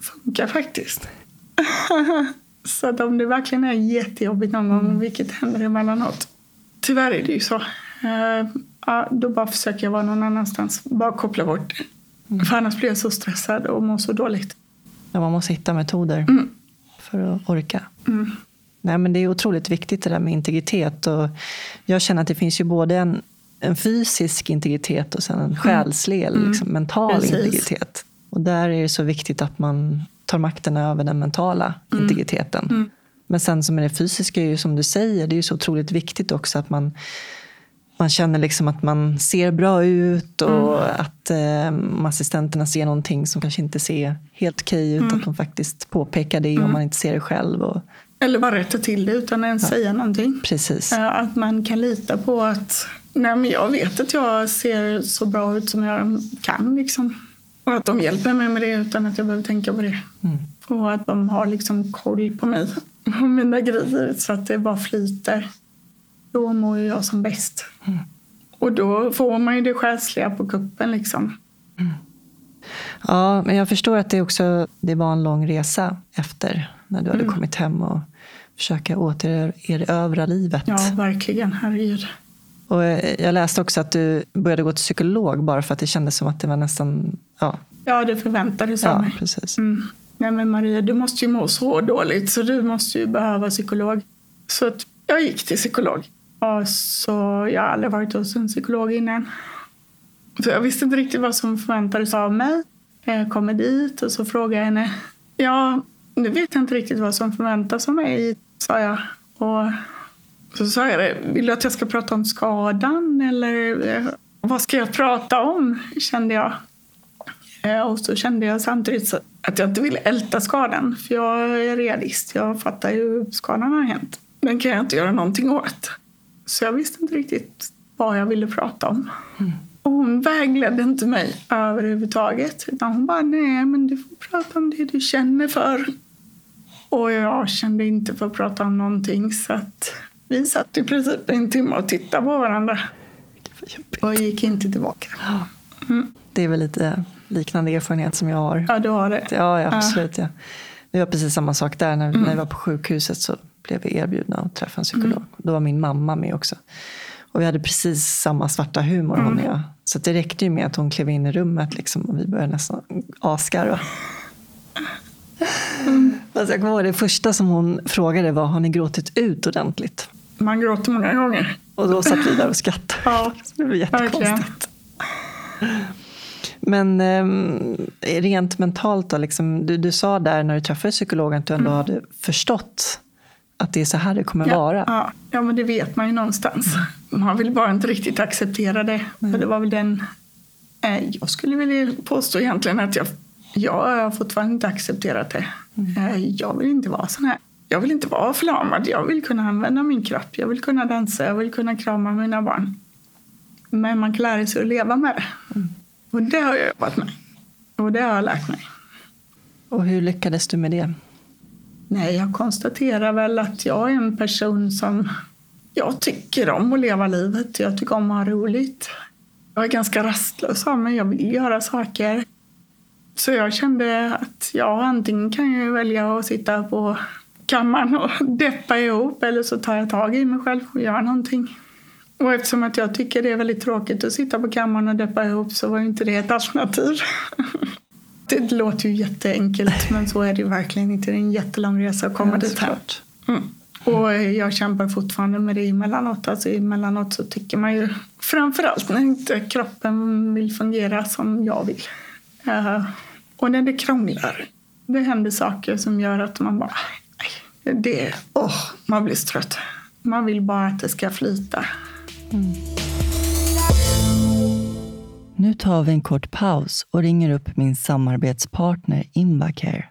S2: Funkar faktiskt. så att om det verkligen är jättejobbigt någon gång, vilket händer emellanåt, tyvärr är det ju så. Ja, då bara försöker jag vara någon annanstans, bara koppla bort det. För annars blir jag så stressad och mår så dåligt.
S1: Ja, man måste hitta metoder
S2: Mm.
S1: för att orka.
S2: Mm.
S1: Nej, men det är otroligt viktigt det där med integritet. Och jag känner att det finns ju både en, en fysisk integritet och sen en själslig, eller liksom, mental
S2: Mm. Precis.
S1: integritet. Och där är det så viktigt att man tar makten över den mentala
S2: Mm.
S1: integriteten. Men sen som är det fysiska, är ju som du säger, det är ju så otroligt viktigt också att man man känner liksom att man ser bra ut och
S2: Mm.
S1: att eh, assistenterna ser någonting som kanske inte ser helt okej ut.
S2: Mm.
S1: Att de faktiskt påpekar det om man inte ser det själv. Och,
S2: Eller bara rätta till det utan att ens säga någonting.
S1: precis.
S2: Att man kan lita på att nej, men jag vet att jag ser så bra ut som jag kan. Liksom. Och att de hjälper mig med det utan att jag behöver tänka på det.
S1: Mm.
S2: Och att de har liksom koll på mig och mina grejer så att det bara flyter. Då mår ju jag som bäst. Och då får man ju det själsliga på kuppen. Liksom.
S1: Ja, men jag förstår att det också det var en lång resa efter när du hade
S2: Mm.
S1: kommit hem och försöka återerövra livet.
S2: Ja, verkligen. Herregud.
S1: Och eh, jag läste också att du började gå till psykolog bara för att det kändes som att det var nästan... Ja,
S2: Ja, det förväntades av
S1: ja
S2: mig.
S1: precis.
S2: Mm. Nej men Maria, du måste ju må så dåligt så du måste ju behöva psykolog. Så att jag gick till psykolog. Och så jag har aldrig varit hos en psykolog innan. Så jag visste inte riktigt vad som förväntades av mig. Jag kommer dit och så frågar jag henne. Ja, nu vet jag inte riktigt vad som förväntas av mig, sa jag. Och så sa jag det. Vill du att jag ska prata om skadan eller eh, vad ska jag prata om? Kände jag. Eh, och så kände jag samtidigt att jag inte ville älta skadan. För jag är realist. Jag fattar ju hur skadan har hänt. Den kan jag inte göra någonting åt. Så jag visste inte riktigt vad jag ville prata om. Och hon vägledde inte mig överhuvudtaget. Utan hon bara, nej men du får prata om det du känner för. Och jag kände inte för att prata om någonting. Så att vi satt i princip en timme och tittade på varandra. Och gick inte tillbaka.
S1: Det är väl lite liknande erfarenhet som jag har.
S2: Ja, du har det.
S1: Ja, ja absolut. Ja. Det var precis samma sak där. När, när vi var på sjukhuset så blev vi erbjudna att träffa en psykolog. Då var min mamma med också. Och vi hade precis samma svarta humor hon och jag. Så det räckte ju med att hon klev in i rummet liksom, och vi började nästan asgarva. Alltså jag kommer ihåg det första som hon frågade var, har ni gråtit ut ordentligt?
S2: Man gråter många gånger.
S1: Och då satt vi där och skrattade.
S2: Ja,
S1: det blev jättekonstigt.
S2: verkligen.
S1: Men eh, rent mentalt då, liksom, du, du sa där när du träffade psykologen att du ändå hade förstått att det är så här det kommer
S2: Ja,
S1: vara.
S2: ja, ja, men det vet man ju någonstans. Man vill bara inte riktigt acceptera det. För det var väl den... Eh, jag skulle vilja påstå egentligen att jag, jag har fortfarande inte accepterat det. Eh, jag vill inte vara sån här. Jag vill inte vara förlamad. Jag vill kunna använda min kropp. Jag vill kunna dansa. Jag vill kunna krama mina barn. Men man kan lära sig att leva med det. Och det har jag jobbat med. Och det har jag lärt mig.
S1: Och hur lyckades du med det?
S2: Nej, jag konstaterar väl att jag är en person som... Jag tycker om att leva livet. Jag tycker om att ha roligt. Jag är ganska rastlös av mig. Jag vill göra saker. Så jag kände att ja, antingen kan jag välja att sitta på kammaren och deppa ihop eller så tar jag tag i mig själv och gör någonting. Och eftersom att jag tycker det är väldigt tråkigt att sitta på kammaren och deppa ihop så var ju inte det ett alternativ. Det låter ju jätteenkelt men så är det verkligen inte. Det är en jättelång resa att komma
S1: Ja,
S2: dit här. Mm. Och jag kämpar fortfarande med det emellanåt. Alltså emellanåt så tycker man ju framförallt när inte kroppen vill fungera som jag vill. Uh, och när det krånglar. Det händer saker som gör att man bara... Det, oh, man blir trött. Man vill bara att det ska flyta. Mm.
S1: Nu tar vi en kort paus och ringer upp min samarbetspartner Invacare.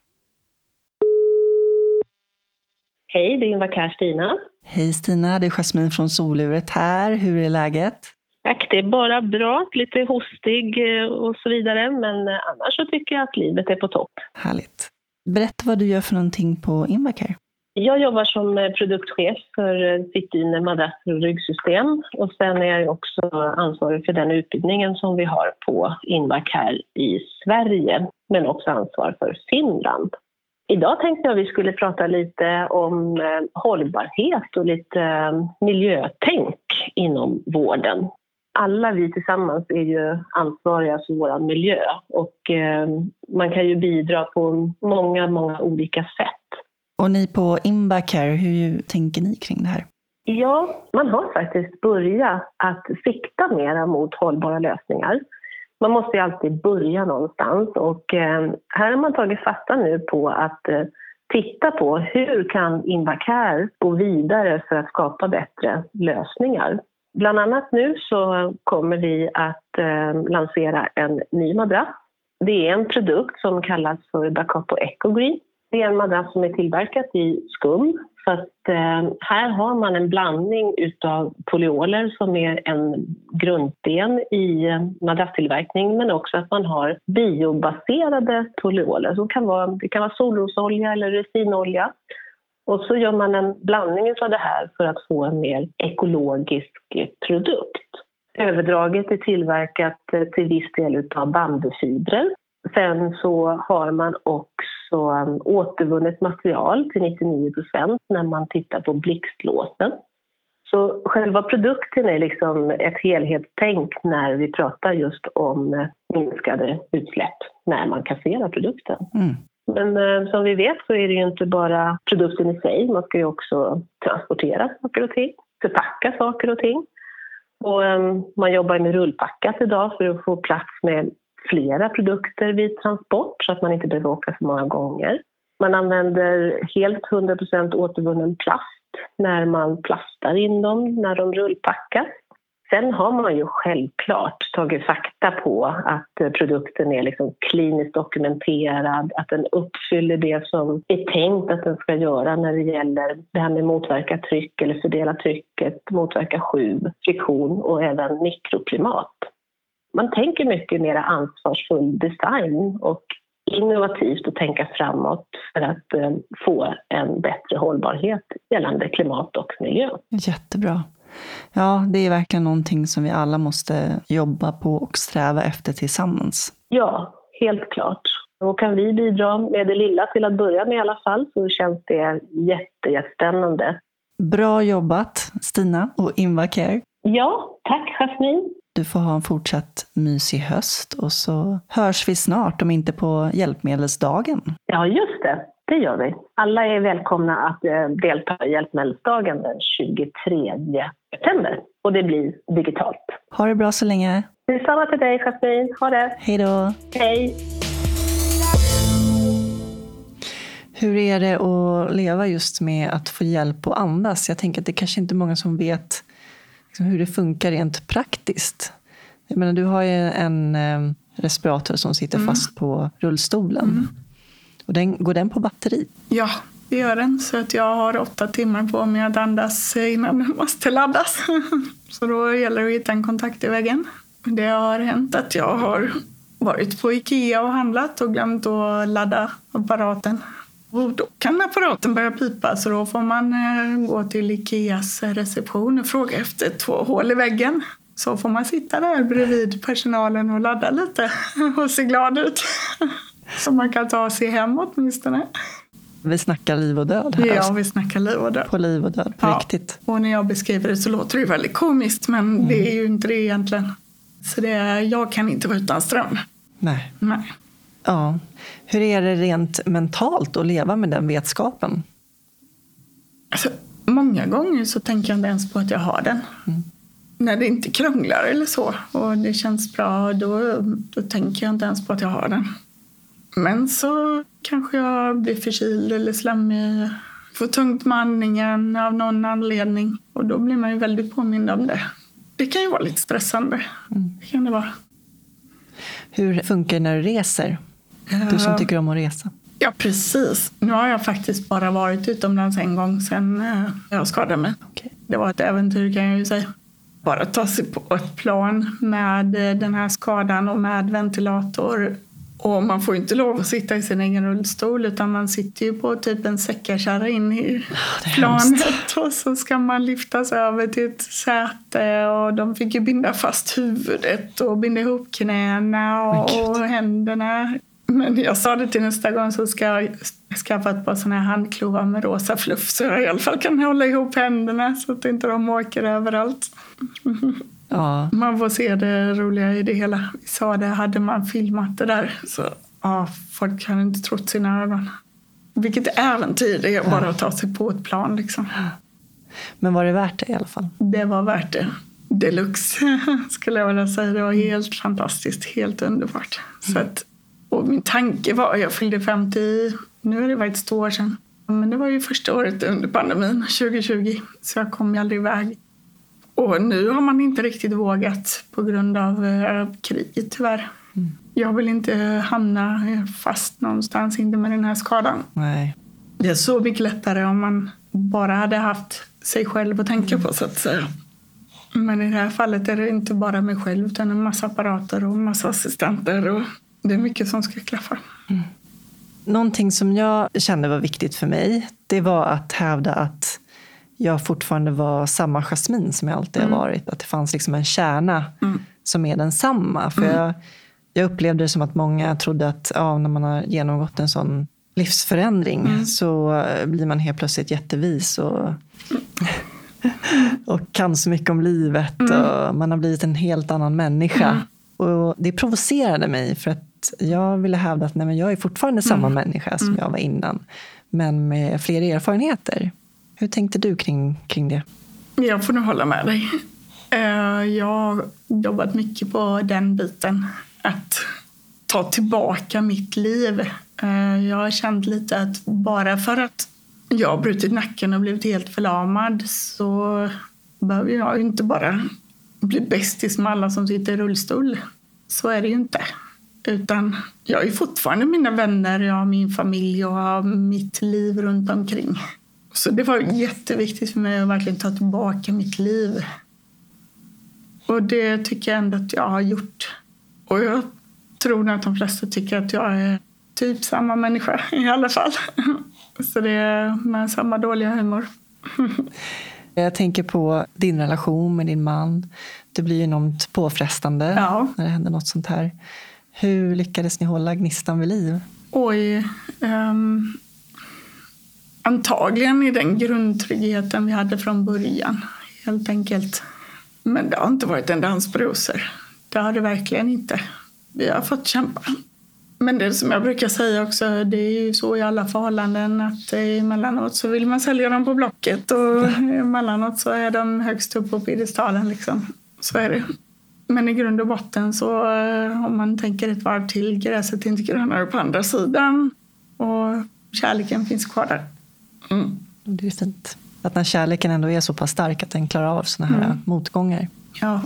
S3: Hej, det är Invacare Stina.
S1: Hej Stina, det är Jasmine från Soluret här. Hur är läget?
S3: Tack, det är bara bra. Lite hostig eh, och så vidare, men eh, annars så tycker jag att livet är på topp.
S1: Härligt. Berätta vad du gör för någonting på Invacare.
S3: Jag jobbar som eh, produktchef för eh, sittdyner, madrasser och ryggsystem. Och sen är jag också ansvarig för den utbildningen som vi har på Invacare i Sverige, men också ansvar för Finland. Idag tänkte jag att vi skulle prata lite om eh, hållbarhet och lite miljötänk inom vården alla vi tillsammans är ju ansvariga för vår miljö och man kan ju bidra på många, många olika sätt.
S1: Och ni på Imbacare, hur tänker ni kring det här?
S3: Ja, man har faktiskt börjat att sikta mera mot hållbara lösningar. Man måste ju alltid börja någonstans och eh, här har man tagit fasta nu på att eh, titta på hur kan Invacare gå vidare för att skapa bättre lösningar. Bland annat nu så kommer vi att eh, lansera en ny madrass. Det är en produkt som kallas för Dacapo Ecogreen. Det är en madrass som är tillverkad i skum. Så att, eh, här har man en blandning utav polyoler som är en grundsten i eh, madrasstillverkning men också att man har biobaserade polyoler. Så det, kan vara, det kan vara solrosolja eller resinolja och så gör man en blandning av det här för att få en mer ekologisk produkt. Överdraget är tillverkat eh, till viss del av bambufibrer. Sen så har man också um, återvunnet material till 99 procent när man tittar på blixtlåsen. Så själva produkten är liksom ett helhetstänk när vi pratar just om eh, minskade utsläpp när man kasserar produkten. Mm. Men eh, som vi vet så är det ju inte bara produkten i sig, man ska ju också transportera saker och ting, förpacka saker och ting. Och, eh, man jobbar med rullpackat idag för att få plats med flera produkter vid transport så att man inte behöver åka så många gånger. Man använder helt 100% återvunnen plast när man plastar in dem när de rullpackas. Sen har man ju självklart tagit fakta på att produkten är liksom kliniskt dokumenterad, att den uppfyller det som är tänkt att den ska göra när det gäller det här med motverka tryck eller fördela trycket, motverka sjuv, friktion och även mikroklimat. Man tänker mycket mer ansvarsfull design och innovativt att tänka framåt för att eh, få en bättre hållbarhet gällande klimat och miljö.
S1: Jättebra. Ja, det är verkligen någonting som vi alla måste jobba på och sträva efter tillsammans.
S3: Ja, helt klart. Och kan vi bidra med det lilla till att börja med i alla fall så känns det jätte, jättespännande.
S1: Bra jobbat Stina och Invacare.
S3: Ja, tack Jasmine.
S1: Du får ha en fortsatt mysig höst och så hörs vi snart, om inte på hjälpmedelsdagen.
S3: Ja, just det. Det gör vi. Alla är välkomna att eh, delta i Hjälpmedelsdagen den 23 september. Och det blir digitalt.
S1: Ha det bra så länge.
S3: Detsamma till dig, Jasmine. Ha det.
S1: Hej då.
S3: Hej.
S1: Hur är det att leva just med att få hjälp att andas? Jag tänker att det kanske inte är många som vet liksom hur det funkar rent praktiskt. Jag menar, du har ju en eh, respirator som sitter mm. fast på rullstolen. Mm. Och den, går den på batteri?
S2: Ja, det gör den. Så att jag har åtta timmar på mig att andas innan den måste laddas. Så då gäller det att hitta en kontakt i väggen. Det har hänt att jag har varit på Ikea och handlat och glömt att ladda apparaten. Och då kan apparaten börja pipa så då får man eh, gå till Ikeas reception och fråga efter två hål i väggen. Så får man sitta där bredvid personalen och ladda lite och se glad ut. Så man kan ta sig hem åtminstone.
S1: Vi snackar liv och död
S2: här. Ja, vi snackar liv och död.
S1: På liv och död, på ja. riktigt.
S2: Och när jag beskriver det så låter det väldigt komiskt men mm. det är ju inte det egentligen. Så det är, jag kan inte vara utan ström.
S1: Nej.
S2: Nej.
S1: Ja. Hur är det rent mentalt att leva med den vetskapen?
S2: Alltså, många gånger så tänker jag inte ens på att jag har den.
S1: Mm.
S2: När det inte krånglar eller så och det känns bra, då, då tänker jag inte ens på att jag har den. Men så kanske jag blir förkyld eller slemmig, får tungt med andningen av någon anledning. Och då blir man ju väldigt påmind om det. Det kan ju vara lite stressande.
S1: Mm.
S2: Det kan det vara.
S1: Hur funkar det när du reser? Du som tycker om att resa.
S2: Ja, precis. Nu har jag faktiskt bara varit utomlands en gång sedan eh, jag skadade mig.
S1: Okej.
S2: Det var ett äventyr kan jag ju säga. Bara ta sig på ett plan med eh, den här skadan och med ventilator. Och man får ju inte lov att sitta i sin egen rullstol utan man sitter ju på typ en säckakärra in i
S1: är
S2: planet och så ska man lyftas över till ett säte och de fick ju binda fast huvudet och binda ihop knäna och, och händerna. Men jag sa det till nästa gång så ska jag skaffa ett par såna här handklovar med rosa fluff så jag i alla fall kan hålla ihop händerna så att inte de åker överallt.
S1: Ja,
S2: Man får se det roliga i det hela. Vi sa det, hade man filmat det där så ja, folk hade inte trott sina ögon. Vilket äventyr det är bara att ta sig på ett plan liksom.
S1: men var det värt det i alla fall?
S2: Det var värt det. Deluxe skulle jag vilja säga. Det var helt fantastiskt, helt underbart. Så att, och min tanke var, jag fyllde 50, nu är det faktiskt två år sedan. Men det var ju första året under pandemin, 2020. Så jag kom ju aldrig iväg. Och nu har man inte riktigt vågat på grund av eh, kriget tyvärr. Jag vill inte hamna fast någonstans, inte med den här skadan.
S1: Nej.
S2: Det är så mycket lättare om man bara hade haft sig själv att tänka på så att säga. Men i det här fallet är det inte bara mig själv utan en massa apparater och en massa assistenter och det är mycket som ska klaffa.
S1: Någonting som jag kände var viktigt för mig, det var att hävda att jag fortfarande var samma Jasmin som jag alltid har varit. Att det fanns liksom en kärna som är densamma. För jag, jag upplevde det som att många trodde att ja, när man har genomgått en sån livsförändring så blir man helt plötsligt jättevis och, och kan så mycket om livet. Och man har blivit en helt annan människa. Och det provocerade mig för att jag ville hävda att nej, men jag är fortfarande samma människa som jag var innan. Men med fler erfarenheter. Hur tänkte du kring, kring det?
S2: Jag får nog hålla med dig. Eh, Jag har jobbat mycket på den biten. Att ta tillbaka mitt liv. Eh, Jag har känt lite att bara för att jag har brutit nacken och blivit helt förlamad så behöver jag inte bara bli bästis med alla som sitter i rullstol. Så är det ju inte. Utan jag ju fortfarande mina vänner, jag har min familj och har mitt liv runt omkring. Så det var jätteviktigt för mig att verkligen ta tillbaka mitt liv. Och det tycker jag ändå att jag har gjort. Och jag tror att de flesta tycker att jag är typ samma människa i alla fall. Så det är med samma dåliga humor.
S1: Jag tänker på din relation med din man. Det blir ju enormt påfrestande
S2: Ja.
S1: när det händer något sånt här. Hur lyckades ni hålla gnistan vid liv?
S2: Oj. ehm, antagligen i den grundtryggheten vi hade från början. Helt enkelt. Men det har inte varit en dans på rosor. Det har det verkligen inte. Vi har fått kämpa. Men det som jag brukar säga också, det är ju så i alla förhållanden att emellanåt så vill man sälja dem på Blocket och emellanåt så är de högst upp på piedestalen. Liksom. Så är det. Men i grund och botten så eh, om man tänker ett varv till, gräset är inte grönare på andra sidan och kärleken finns kvar där. Mm.
S1: Det är fint. Att när kärleken ändå är så pass stark att den klarar av såna här motgångar.
S2: Ja.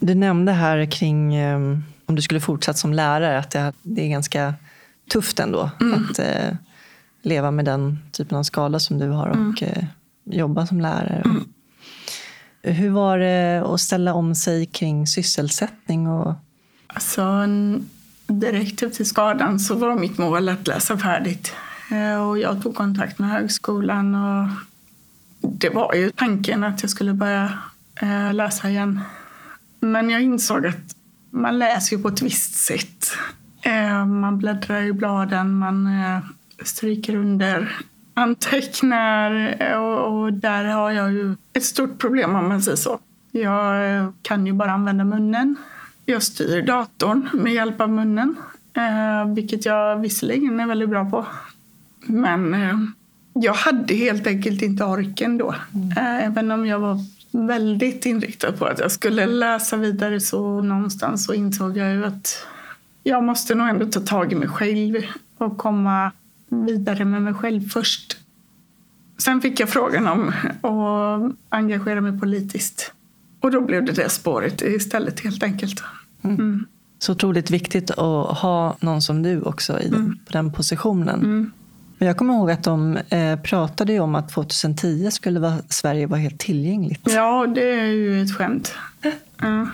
S1: Du nämnde här kring eh, om du skulle fortsätta som lärare att det, det är ganska tufft ändå att eh, leva med den typen av skada som du har och eh, jobba som lärare. Hur var det att ställa om sig kring sysselsättning? Och,
S2: Alltså, direkt efter skadan så var mitt mål att läsa färdigt. Eh, och jag tog kontakt med högskolan och det var ju tanken att jag skulle börja eh, läsa igen. Men jag insåg att man läser ju på ett visst sätt. Eh, man bläddrar i bladen, man stryker under, antecknar och, och där har jag ju ett stort problem om man säger så. Jag eh, kan ju bara använda munnen. Jag styr datorn med hjälp av munnen, eh, vilket jag visserligen är väldigt bra på. Men eh, Jag hade helt enkelt inte orken då. Mm. Även om jag var väldigt inriktad på att jag skulle läsa vidare så någonstans så insåg jag ju att jag måste nog ändå ta tag i mig själv och komma vidare med mig själv först. Sen fick jag frågan om att engagera mig politiskt. Och då blev det det spåret istället helt enkelt.
S1: Mm. mm. Så otroligt viktigt att ha någon som du också i den, mm. den positionen. Mm. Men jag kommer ihåg att de eh, pratade om att 2010 skulle vara, Sverige vara helt tillgängligt.
S2: Ja, det är ju ett skämt. Uh,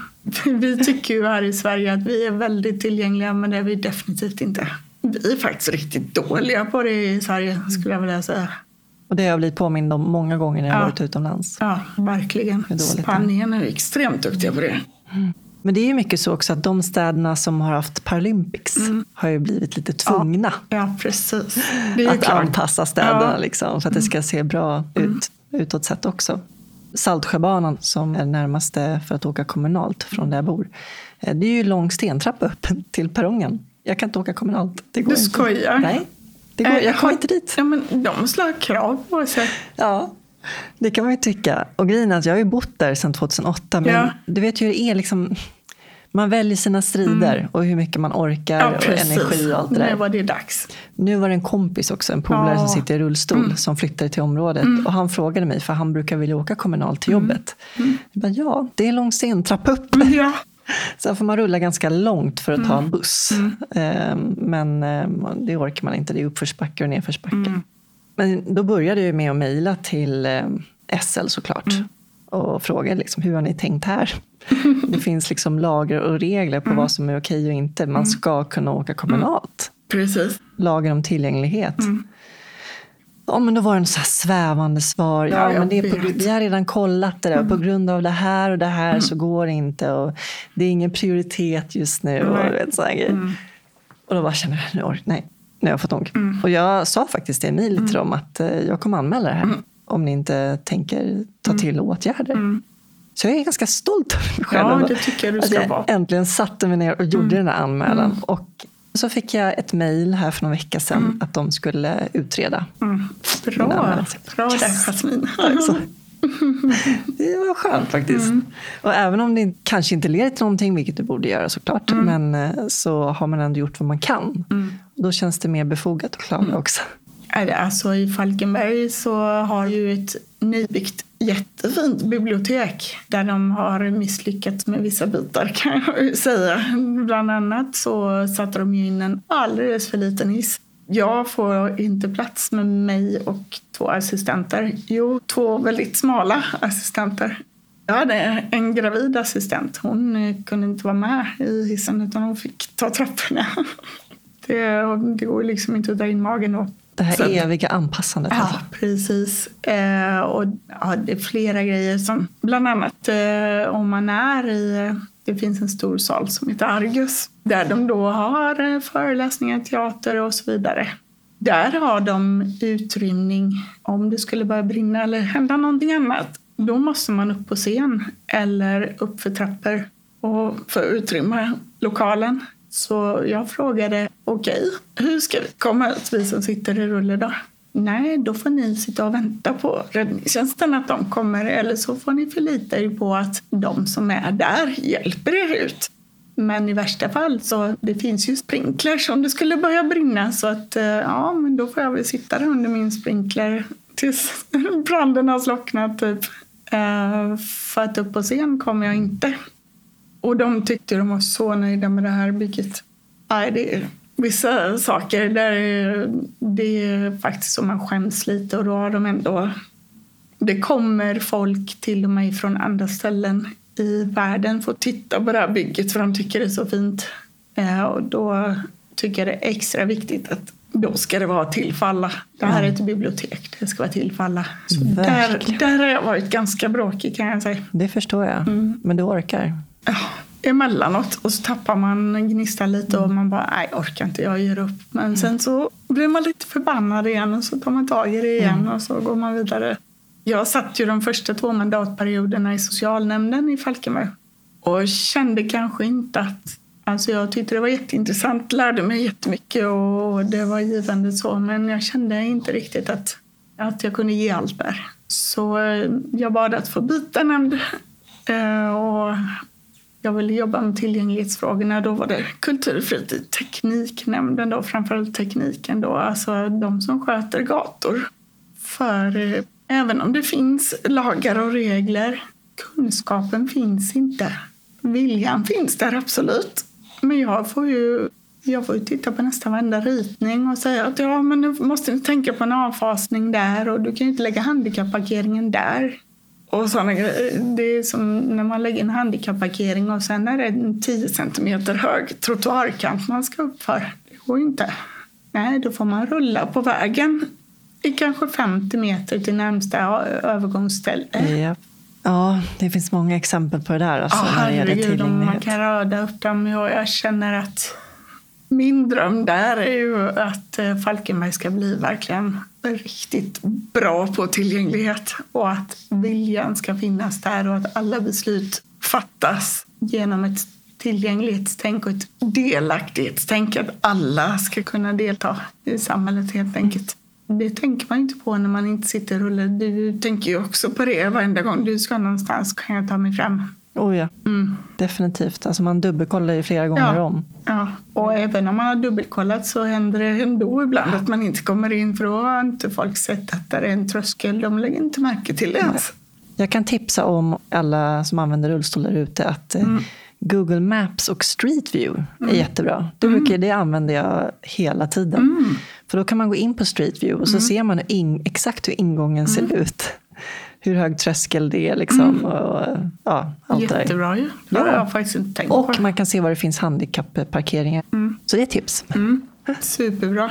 S2: vi tycker ju här i Sverige att vi är väldigt tillgängliga, men det är vi definitivt inte. Vi är faktiskt riktigt dåliga på det i Sverige, skulle jag vilja säga.
S1: Och det har jag blivit påmind om många gånger när jag ja. varit utomlands.
S2: Ja, verkligen. Spanien är extremt duktiga på det.
S1: Mm. Men det är ju mycket så också att de städerna som har haft Paralympics mm. har ju blivit lite tvungna
S2: ja, ja precis.
S1: att klart. anpassa städerna ja. liksom, för att det ska se bra mm. ut utåt sett också. Saltsjöbanan som är närmaste för att åka kommunalt från där jag bor. Eh, det är ju lång stentrappa upp till perrongen. Jag kan inte åka kommunalt.
S2: Det går du skojar?
S1: Inte. Nej, det går, jag kommer inte dit.
S2: Ja, men de slår krav på sig.
S1: Ja, det kan man ju tycka. Och grejen är att jag har ju bott där sedan 2008. Men ja. du vet ju hur det är. Liksom, man väljer sina strider mm. och hur mycket man orkar ja, och energi och allt det där.
S2: Nu var det dags.
S1: Nu var det en kompis också, en polare ja. som sitter i rullstol mm. som flyttade till området. Mm. Och han frågade mig, för han brukar vilja åka kommunalt till mm. jobbet. Mm. Jag bara, ja, det är lång stentrappa upp.
S2: Mm, ja.
S1: Sen får man rulla ganska långt för att ta en buss. Ehm, men ehm, det orkar man inte, det är uppförsbacke och nedförsbacke. Men då började jag med att mejla till ehm, SL såklart. Och frågade liksom, hur har ni tänkt här? Det finns liksom lagar och regler på mm. vad som är okej och inte. Man mm. ska kunna åka kommunalt.
S2: Mm. Precis.
S1: Lagen om tillgänglighet. Mm. Ja, men då var det en så svävande svar. Ja, ja men det är på, vi har redan kollat det där. Mm. På grund av det här och det här mm. så går det inte. Och det är ingen prioritet just nu. Mm. Och, vet, så mm. och då bara kände jag, nu, nej, nu har jag fått nog. Mm. Och jag sa faktiskt i Emilie till dem att eh, jag kommer anmäla det här. Om ni inte tänker ta till åtgärder. Så jag är ganska stolt över mig
S2: själv. Ja, det tycker jag du ska
S1: att
S2: jag
S1: äntligen satte mig ner och gjorde mm. den här anmälan. Mm. Och så fick jag ett mejl här för någon vecka sedan mm. att de skulle utreda.
S2: Mm. Bra, bra yes. där Jasmin.
S1: Alltså, det var skönt faktiskt. Mm. Och även om det kanske inte leder till någonting, vilket det borde göra såklart, mm. men eh, så har man ändå gjort vad man kan. Mm. Då känns det mer befogat att klaga mm. också.
S2: Alltså i Falkenberg så har ju ett nybyggt jättefint bibliotek där de har misslyckats med vissa bitar kan jag säga. Bland annat så satte de in en alldeles för liten hiss. Jag får inte plats med mig och två assistenter. Jo, två väldigt smala assistenter. Jag hade en gravid assistent. Hon eh, kunde inte vara med i hissen utan hon fick ta trapporna. Det, det går liksom inte att dra in magen då.
S1: Det här så, eviga anpassandet.
S2: Ja, alltså. precis. Eh, och ja, det är flera grejer som bland annat eh, om man är i det finns en stor sal som heter Argus där de då har eh, föreläsningar, teater och så vidare. Där har de utrymning om det skulle börja brinna eller hända någonting annat. Då måste man upp på scen eller upp för trappor och för att utrymma lokalen. Så jag frågade, okej, okay, hur ska vi komma ut, vi som sitter i rulle då? Nej, då får ni sitta och vänta på räddningstjänsten att de kommer eller så får ni förlita er på att de som är där hjälper er ut. Men i värsta fall så det finns ju sprinklers om det skulle börja brinna så att eh, ja, men då får jag väl sitta där under min sprinkler tills branden har slocknat typ. Eh, för att upp på scen kommer jag inte. Och de tyckte de var så nöjda med det här bygget. Nej, det är vissa saker där det är faktiskt som man skäms lite och då har de ändå... Det kommer folk till och med från andra ställen i världen för att titta på det här bygget för de tycker det är så fint. Eh, och då tycker jag det är extra viktigt att då ska det vara till för alla. Det här är ett bibliotek, det ska vara till för alla. Där, där har jag varit ganska bråkig kan jag säga.
S1: Det förstår jag, mm. men du orkar?
S2: Emellanåt. Och så tappar man gnistan lite och man bara, nej orkar inte, jag ger upp. Men mm. sen så blir man lite förbannad igen och så tar man tag i det igen mm. och så går man vidare. Jag satt ju de första två mandatperioderna i socialnämnden i Falkenberg och kände kanske inte att Alltså jag tyckte det var jätteintressant, lärde mig jättemycket och det var givande så. Men jag kände inte riktigt att att jag kunde ge allt där. Så eh, jag bad att få byta nämnd. Eh, och jag ville jobba med tillgänglighetsfrågorna. Då var det kultur, fritid, tekniknämnden då, framförallt tekniken då, alltså de som sköter gator. För eh, även om det finns lagar och regler, kunskapen finns inte. Viljan finns där absolut. Men jag får ju jag får ju titta på nästan varenda ritning och säga att ja, men nu måste ni tänka på en avfasning där och du kan ju inte lägga handikapparkeringen där. Och sådana grejer. Det är som när man lägger en handikapparkering och sen är det en 10 centimeter hög trottoarkant man ska upp för. Det går ju inte. Nej, då får man rulla på vägen i kanske 50 meter till närmsta övergångsställe.
S1: Ja. ja, det finns många exempel på det där. Alltså,
S2: ja,
S1: när det
S2: herregud, om man kan röda upp dem. Jag, jag känner att min dröm där är ju att eh, Falkenberg ska bli verkligen riktigt bra på tillgänglighet och att viljan ska finnas där och att alla beslut fattas genom ett tillgänglighetstänk och ett delaktighetstänk. Att alla ska kunna delta i samhället helt enkelt. Det tänker man ju inte på när man inte sitter och rullar. Du tänker ju också på det varenda gång du ska någonstans. Kan jag ta mig fram?
S1: Oh, ja.
S2: Mm.
S1: Definitivt. Alltså man dubbelkollar ju flera gånger
S2: Ja.
S1: om.
S2: Ja, och även om man har dubbelkollat så händer det ändå ibland att man inte kommer in för då har inte folk sett att det är en tröskel. De lägger inte märke till det ens.
S1: Jag kan tipsa om alla som använder rullstol där ute att eh,
S2: Mm.
S1: Google Maps och Street View är jättebra. Det, brukar, det använder jag hela tiden.
S2: Mm.
S1: För då kan man gå in på Street View och så ser man hur in, exakt hur ingången ser
S2: Mm.
S1: ut. Hur hög tröskel det är liksom. Och, ja, allt där.
S2: Jättebra ju. Det har
S1: Ja.
S2: jag faktiskt inte tänkt
S1: Och
S2: på.
S1: man kan se var det finns handikappparkeringar. Så det är tips.
S2: Mm. Superbra.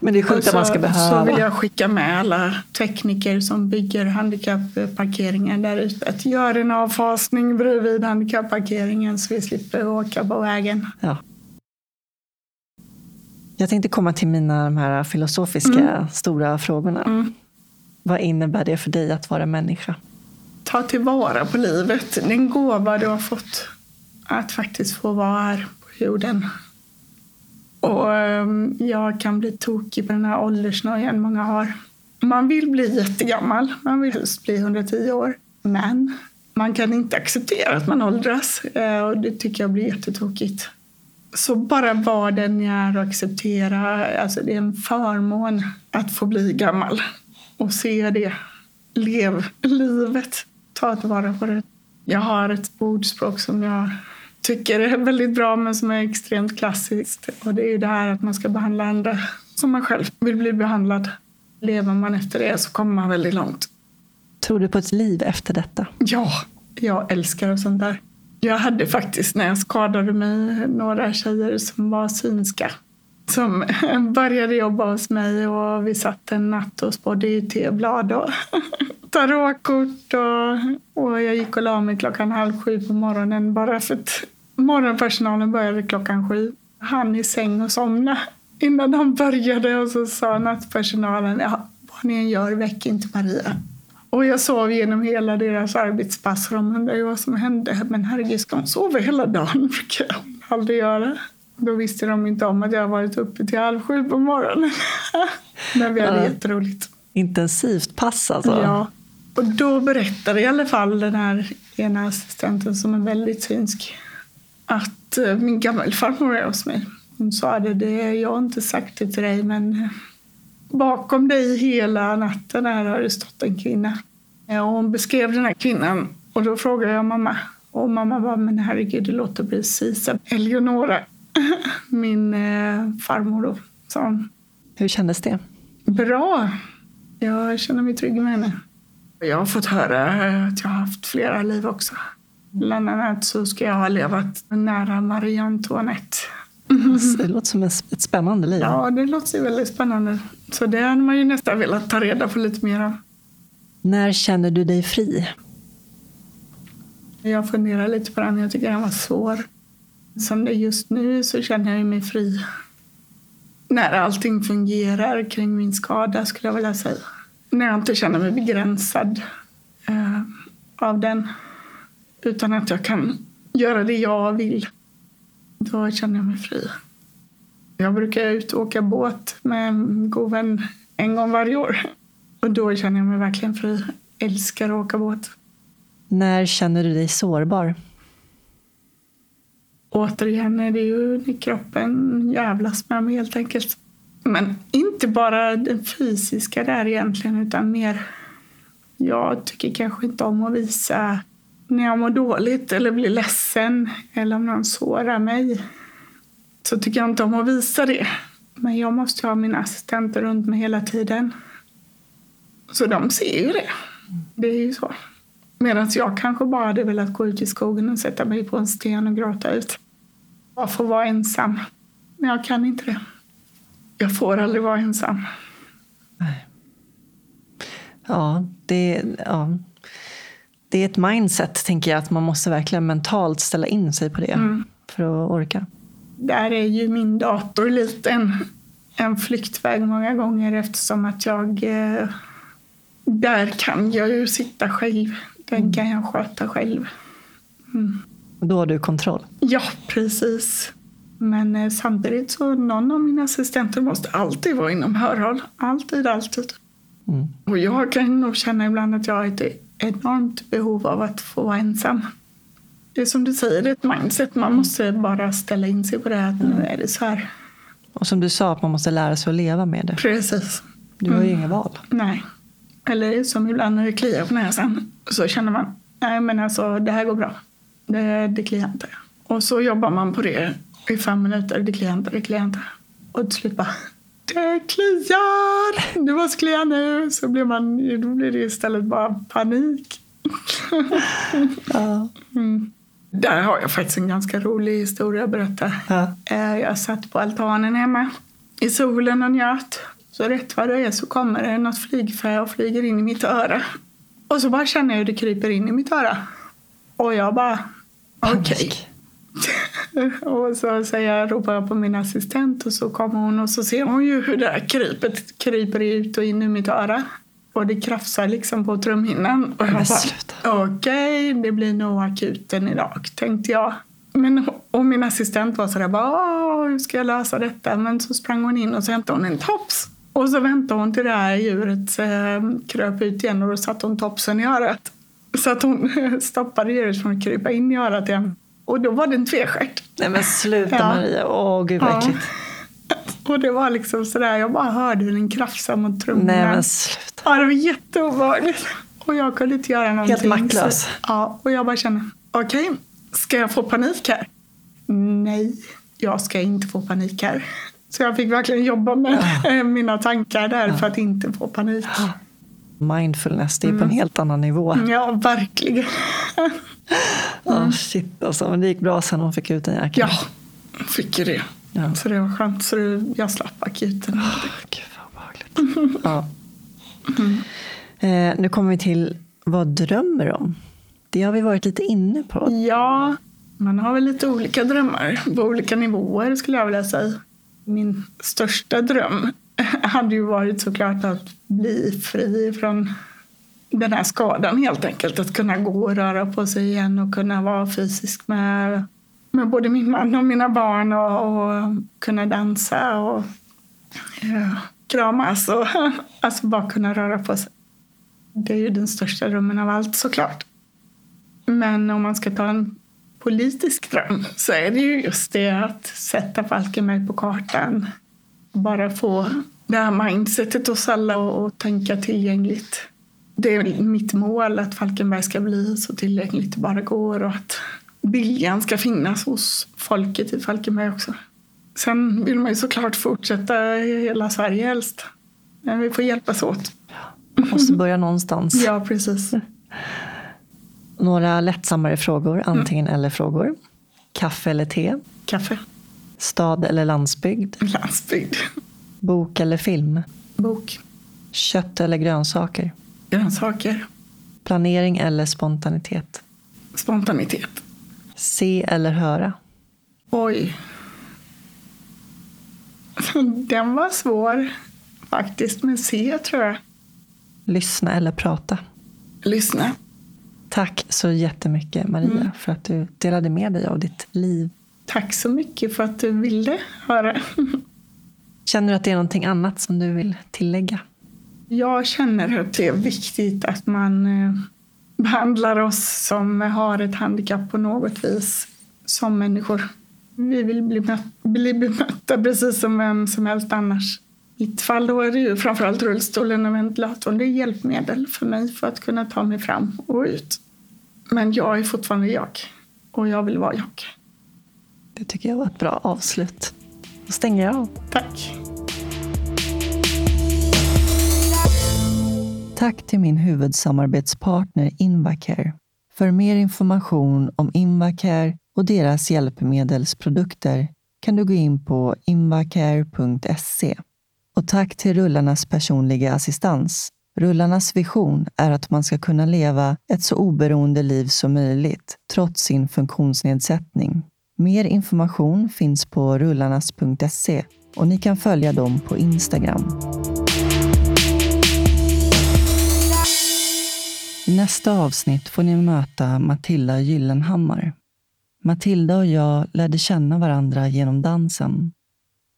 S1: Men det är
S2: Och
S1: sjukt att man ska
S2: så, så
S1: behöva.
S2: vill jag skicka med alla tekniker som bygger handikappparkeringar där ute att göra en avfasning bredvid handikappparkeringen så vi slipper åka på vägen.
S1: Ja. Jag tänkte komma till mina de här filosofiska stora frågorna.
S2: Mm.
S1: Vad innebär det för dig att vara människa?
S2: ta tillvara på livet. Den gåva du har fått att faktiskt få vara här på jorden. Och ehm, jag kan bli tokig på den här åldersnöjan många har. Man vill bli jättegammal. Man vill helst bli 110 år. Men man kan inte acceptera att man åldras. Eh, och det tycker jag blir jättetokigt. Så bara vara den jag är och acceptera. Alltså det är en förmån att få bli gammal. Och se det. Lev livet. Ta tillvara på det. Jag har ett ordspråk som jag tycker är väldigt bra men som är extremt klassiskt. Och det är ju det här att man ska behandla andra som man själv vill bli behandlad. Lever man efter det så kommer man väldigt långt.
S1: Tror du på ett liv efter detta?
S2: Ja, jag älskar sånt där. Jag hade faktiskt när jag skadade mig några tjejer som var synska. Som började jobba hos mig och vi satt en natt och spådde i teblad och tarotkort. Och, och jag gick och la mig klockan halv sju på morgonen bara för att morgonpersonalen började klockan sju. Han i säng och somna innan de började och så sa nattpersonalen ja, vad ni än gör, väck inte Maria. Och jag sov genom hela deras arbetspass och de undrade vad som hände. Men herregud, ska hon sova hela dagen? brukar hon aldrig göra. Då visste de inte om att jag varit uppe till halv sju på morgonen. Men vi hade
S1: Ja.
S2: jätteroligt.
S1: Intensivt pass alltså?
S2: Ja. Och då berättade i alla fall den här ena assistenten som är väldigt synsk att eh, min gammelfarmor är hos mig. Hon sa det, det jag har inte sagt det till dig men eh, bakom dig hela natten här har det stått en kvinna. Och hon beskrev den här kvinnan och då frågade jag mamma. Och mamma bara, men herregud det låter precis som Eleonora, min eh, farmor då, sa hon.
S1: Hur kändes det?
S2: Bra. Jag känner mig trygg med henne. Jag har fått höra att jag har haft flera liv också. Bland annat så ska jag ha levat nära Marie Antoinette.
S1: Det låter som ett spännande liv.
S2: Ja, det låter väldigt spännande. Så det hade man ju nästan velat ta reda på lite mer om.
S1: När känner du dig fri?
S2: Jag funderar lite på den. Jag tycker den var svår. Som det är just nu så känner jag mig fri. När allting fungerar kring min skada skulle jag vilja säga. När jag inte känner mig begränsad eh, av den. Utan att jag kan göra det jag vill. Då känner jag mig fri. Jag brukar ut och åka båt med en god vän en gång varje år. Och då känner jag mig verkligen fri. Älskar att åka båt.
S1: När känner du dig sårbar?
S2: Återigen är det ju när kroppen jävlas med mig helt enkelt. Men inte bara den fysiska där egentligen utan mer jag tycker kanske inte om att visa när jag mår dåligt eller blir ledsen eller om någon sårar mig. Så tycker jag inte om att visa det. Men jag måste ha mina assistenter runt mig hela tiden. Så de ser ju det. Det är ju så. Medan jag kanske bara hade velat gå ut i skogen och sätta mig på en sten och gråta ut. Bara få vara ensam. Men jag kan inte det. Jag får aldrig vara ensam.
S1: Nej. Ja, det, ja. det är ett mindset, tänker jag, att man måste verkligen mentalt ställa in sig på det mm. för att orka.
S2: Där är ju min dator lite en, en flyktväg många gånger eftersom att jag... Eh, där kan jag ju sitta själv. Den mm. kan jag sköta själv.
S1: Mm. Då har du kontroll?
S2: Ja, precis. Men eh, samtidigt så någon av mina assistenter måste alltid vara inom hörhåll. Alltid, alltid. Mm. Och jag kan nog känna ibland att jag har ett enormt behov av att få vara ensam. Det är som du säger, det är ett mindset. Man måste bara ställa in sig på det att nu är det så här.
S1: Och som du sa, att man måste lära sig att leva med det.
S2: Precis.
S1: Du har ju mm. inga val.
S2: Nej. Eller som ibland när det kliar på näsan så känner man, nej men alltså det här går bra. Det, det kliar inte. Och så jobbar man på det i fem minuter. Det kliar inte, det kliar inte. Och till slut bara, det kliar! Du måste klia nu. Så blir, man, då blir det istället bara panik. ja. Mm. Där har jag faktiskt en ganska rolig historia att berätta. Ja. Eh, jag satt på altanen hemma i solen och njöt. Så rätt vad det är så kommer det något flygfä och flyger in i mitt öra. Och så bara känner jag hur det kryper in i mitt öra. Och jag bara, okej. Okay. och så säger jag, ropar jag på min assistent och så kommer hon och så ser hon ju hur det där krypet kryper ut och in i mitt öra. Och det krafsar liksom på trumhinnan. Och jag bara, okej, okay, det blir nog akuten idag, tänkte jag. Men, och min assistent var sådär, bara, hur ska jag lösa detta? Men så sprang hon in och så hämtade hon en tops. Och så väntade hon till det här djuret eh, kröp ut igen och då satte hon topsen i örat. Så att hon stoppade djuret från att krypa in i örat igen. Och då var det en tvestjärt.
S1: Nej men sluta ja. Maria, åh gud vad äckligt.
S2: Och det var liksom sådär, jag bara hörde hur den krafsade mot trummorna.
S1: Nej men sluta.
S2: Ja, det var jätteobehagligt. Och jag kunde inte göra någonting.
S1: Helt maktlös. Så,
S2: ja, och jag bara kände, okej, okay, ska jag få panik här? Nej, jag ska inte få panik här. Så jag fick verkligen jobba med ja. mina tankar där ja. för att inte få panik.
S1: Mindfulness, det är på en mm. helt annan nivå.
S2: Ja, verkligen.
S1: Mm. Oh, shit alltså, men det gick bra sen hon fick ut den jäkeln.
S2: Ja, hon fick ju det. Ja. Så det var skönt. Så det, jag slapp akuten. Oh,
S1: gud vad obehagligt. ja. Mm. Eh, nu kommer vi till vad drömmer om? Det har vi varit lite inne på.
S2: Ja, man har väl lite olika drömmar på olika nivåer skulle jag vilja säga. Min största dröm hade ju varit såklart att bli fri från den här skadan helt enkelt. Att kunna gå och röra på sig igen och kunna vara fysisk med, med både min man och mina barn och, och kunna dansa och ja, kramas och alltså bara kunna röra på sig. Det är ju den största drömmen av allt såklart. Men om man ska ta en politisk dröm så är det ju just det att sätta Falkenberg på kartan. Bara få det här mindsetet hos alla och, och tänka tillgängligt det är mitt mål att Falkenberg ska bli så tillgängligt det bara går och att viljan ska finnas hos folket i Falkenberg också. Sen vill man ju såklart fortsätta i hela Sverige helst. Men vi får hjälpas åt.
S1: Man måste börja någonstans.
S2: ja, precis.
S1: Några lättsammare frågor, antingen mm. eller frågor. Kaffe eller te?
S2: Kaffe.
S1: Stad eller landsbygd?
S2: Landsbygd.
S1: Bok eller film?
S2: Bok.
S1: Kött eller grönsaker?
S2: grönsaker.
S1: Planering eller spontanitet?
S2: Spontanitet.
S1: Se eller höra?
S2: Oj. Den var svår faktiskt, men se tror jag.
S1: Lyssna eller prata?
S2: Lyssna.
S1: Tack så jättemycket Maria mm. för att du delade med dig av ditt liv.
S2: Tack så mycket för att du ville höra.
S1: Känner du att det är någonting annat som du vill tillägga?
S2: Jag känner att det är viktigt att man eh, behandlar oss som har ett handikapp på något vis som människor. Vi vill bli, bli bemötta precis som vem som helst annars. I mitt fall då är det ju framförallt rullstolen och ventilatorn. Det är hjälpmedel för mig för att kunna ta mig fram och ut. Men jag är fortfarande jag. Och jag vill vara jag.
S1: Det tycker jag var ett bra avslut. Då stänger jag av.
S2: Tack.
S1: Tack till min huvudsamarbetspartner Invacare. För mer information om Invacare och deras hjälpmedelsprodukter kan du gå in på invacare.se. Och tack till Rullarnas personliga assistans. Rullarnas vision är att man ska kunna leva ett så oberoende liv som möjligt trots sin funktionsnedsättning. Mer information finns på rullarnas.se och ni kan följa dem på Instagram. I nästa avsnitt får ni möta Matilda Gyllenhammar. Matilda och jag lärde känna varandra genom dansen.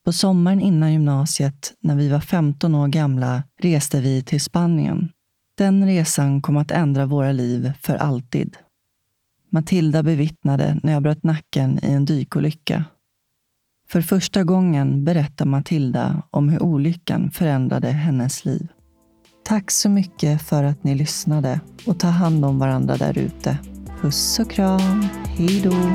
S1: På sommaren innan gymnasiet, när vi var 15 år gamla, reste vi till Spanien. Den resan kom att ändra våra liv för alltid. Matilda bevittnade när jag bröt nacken i en dykolycka. För första gången berättar Matilda om hur olyckan förändrade hennes liv. Tack så mycket för att ni lyssnade och ta hand om varandra där ute. Puss och kram. Hej då.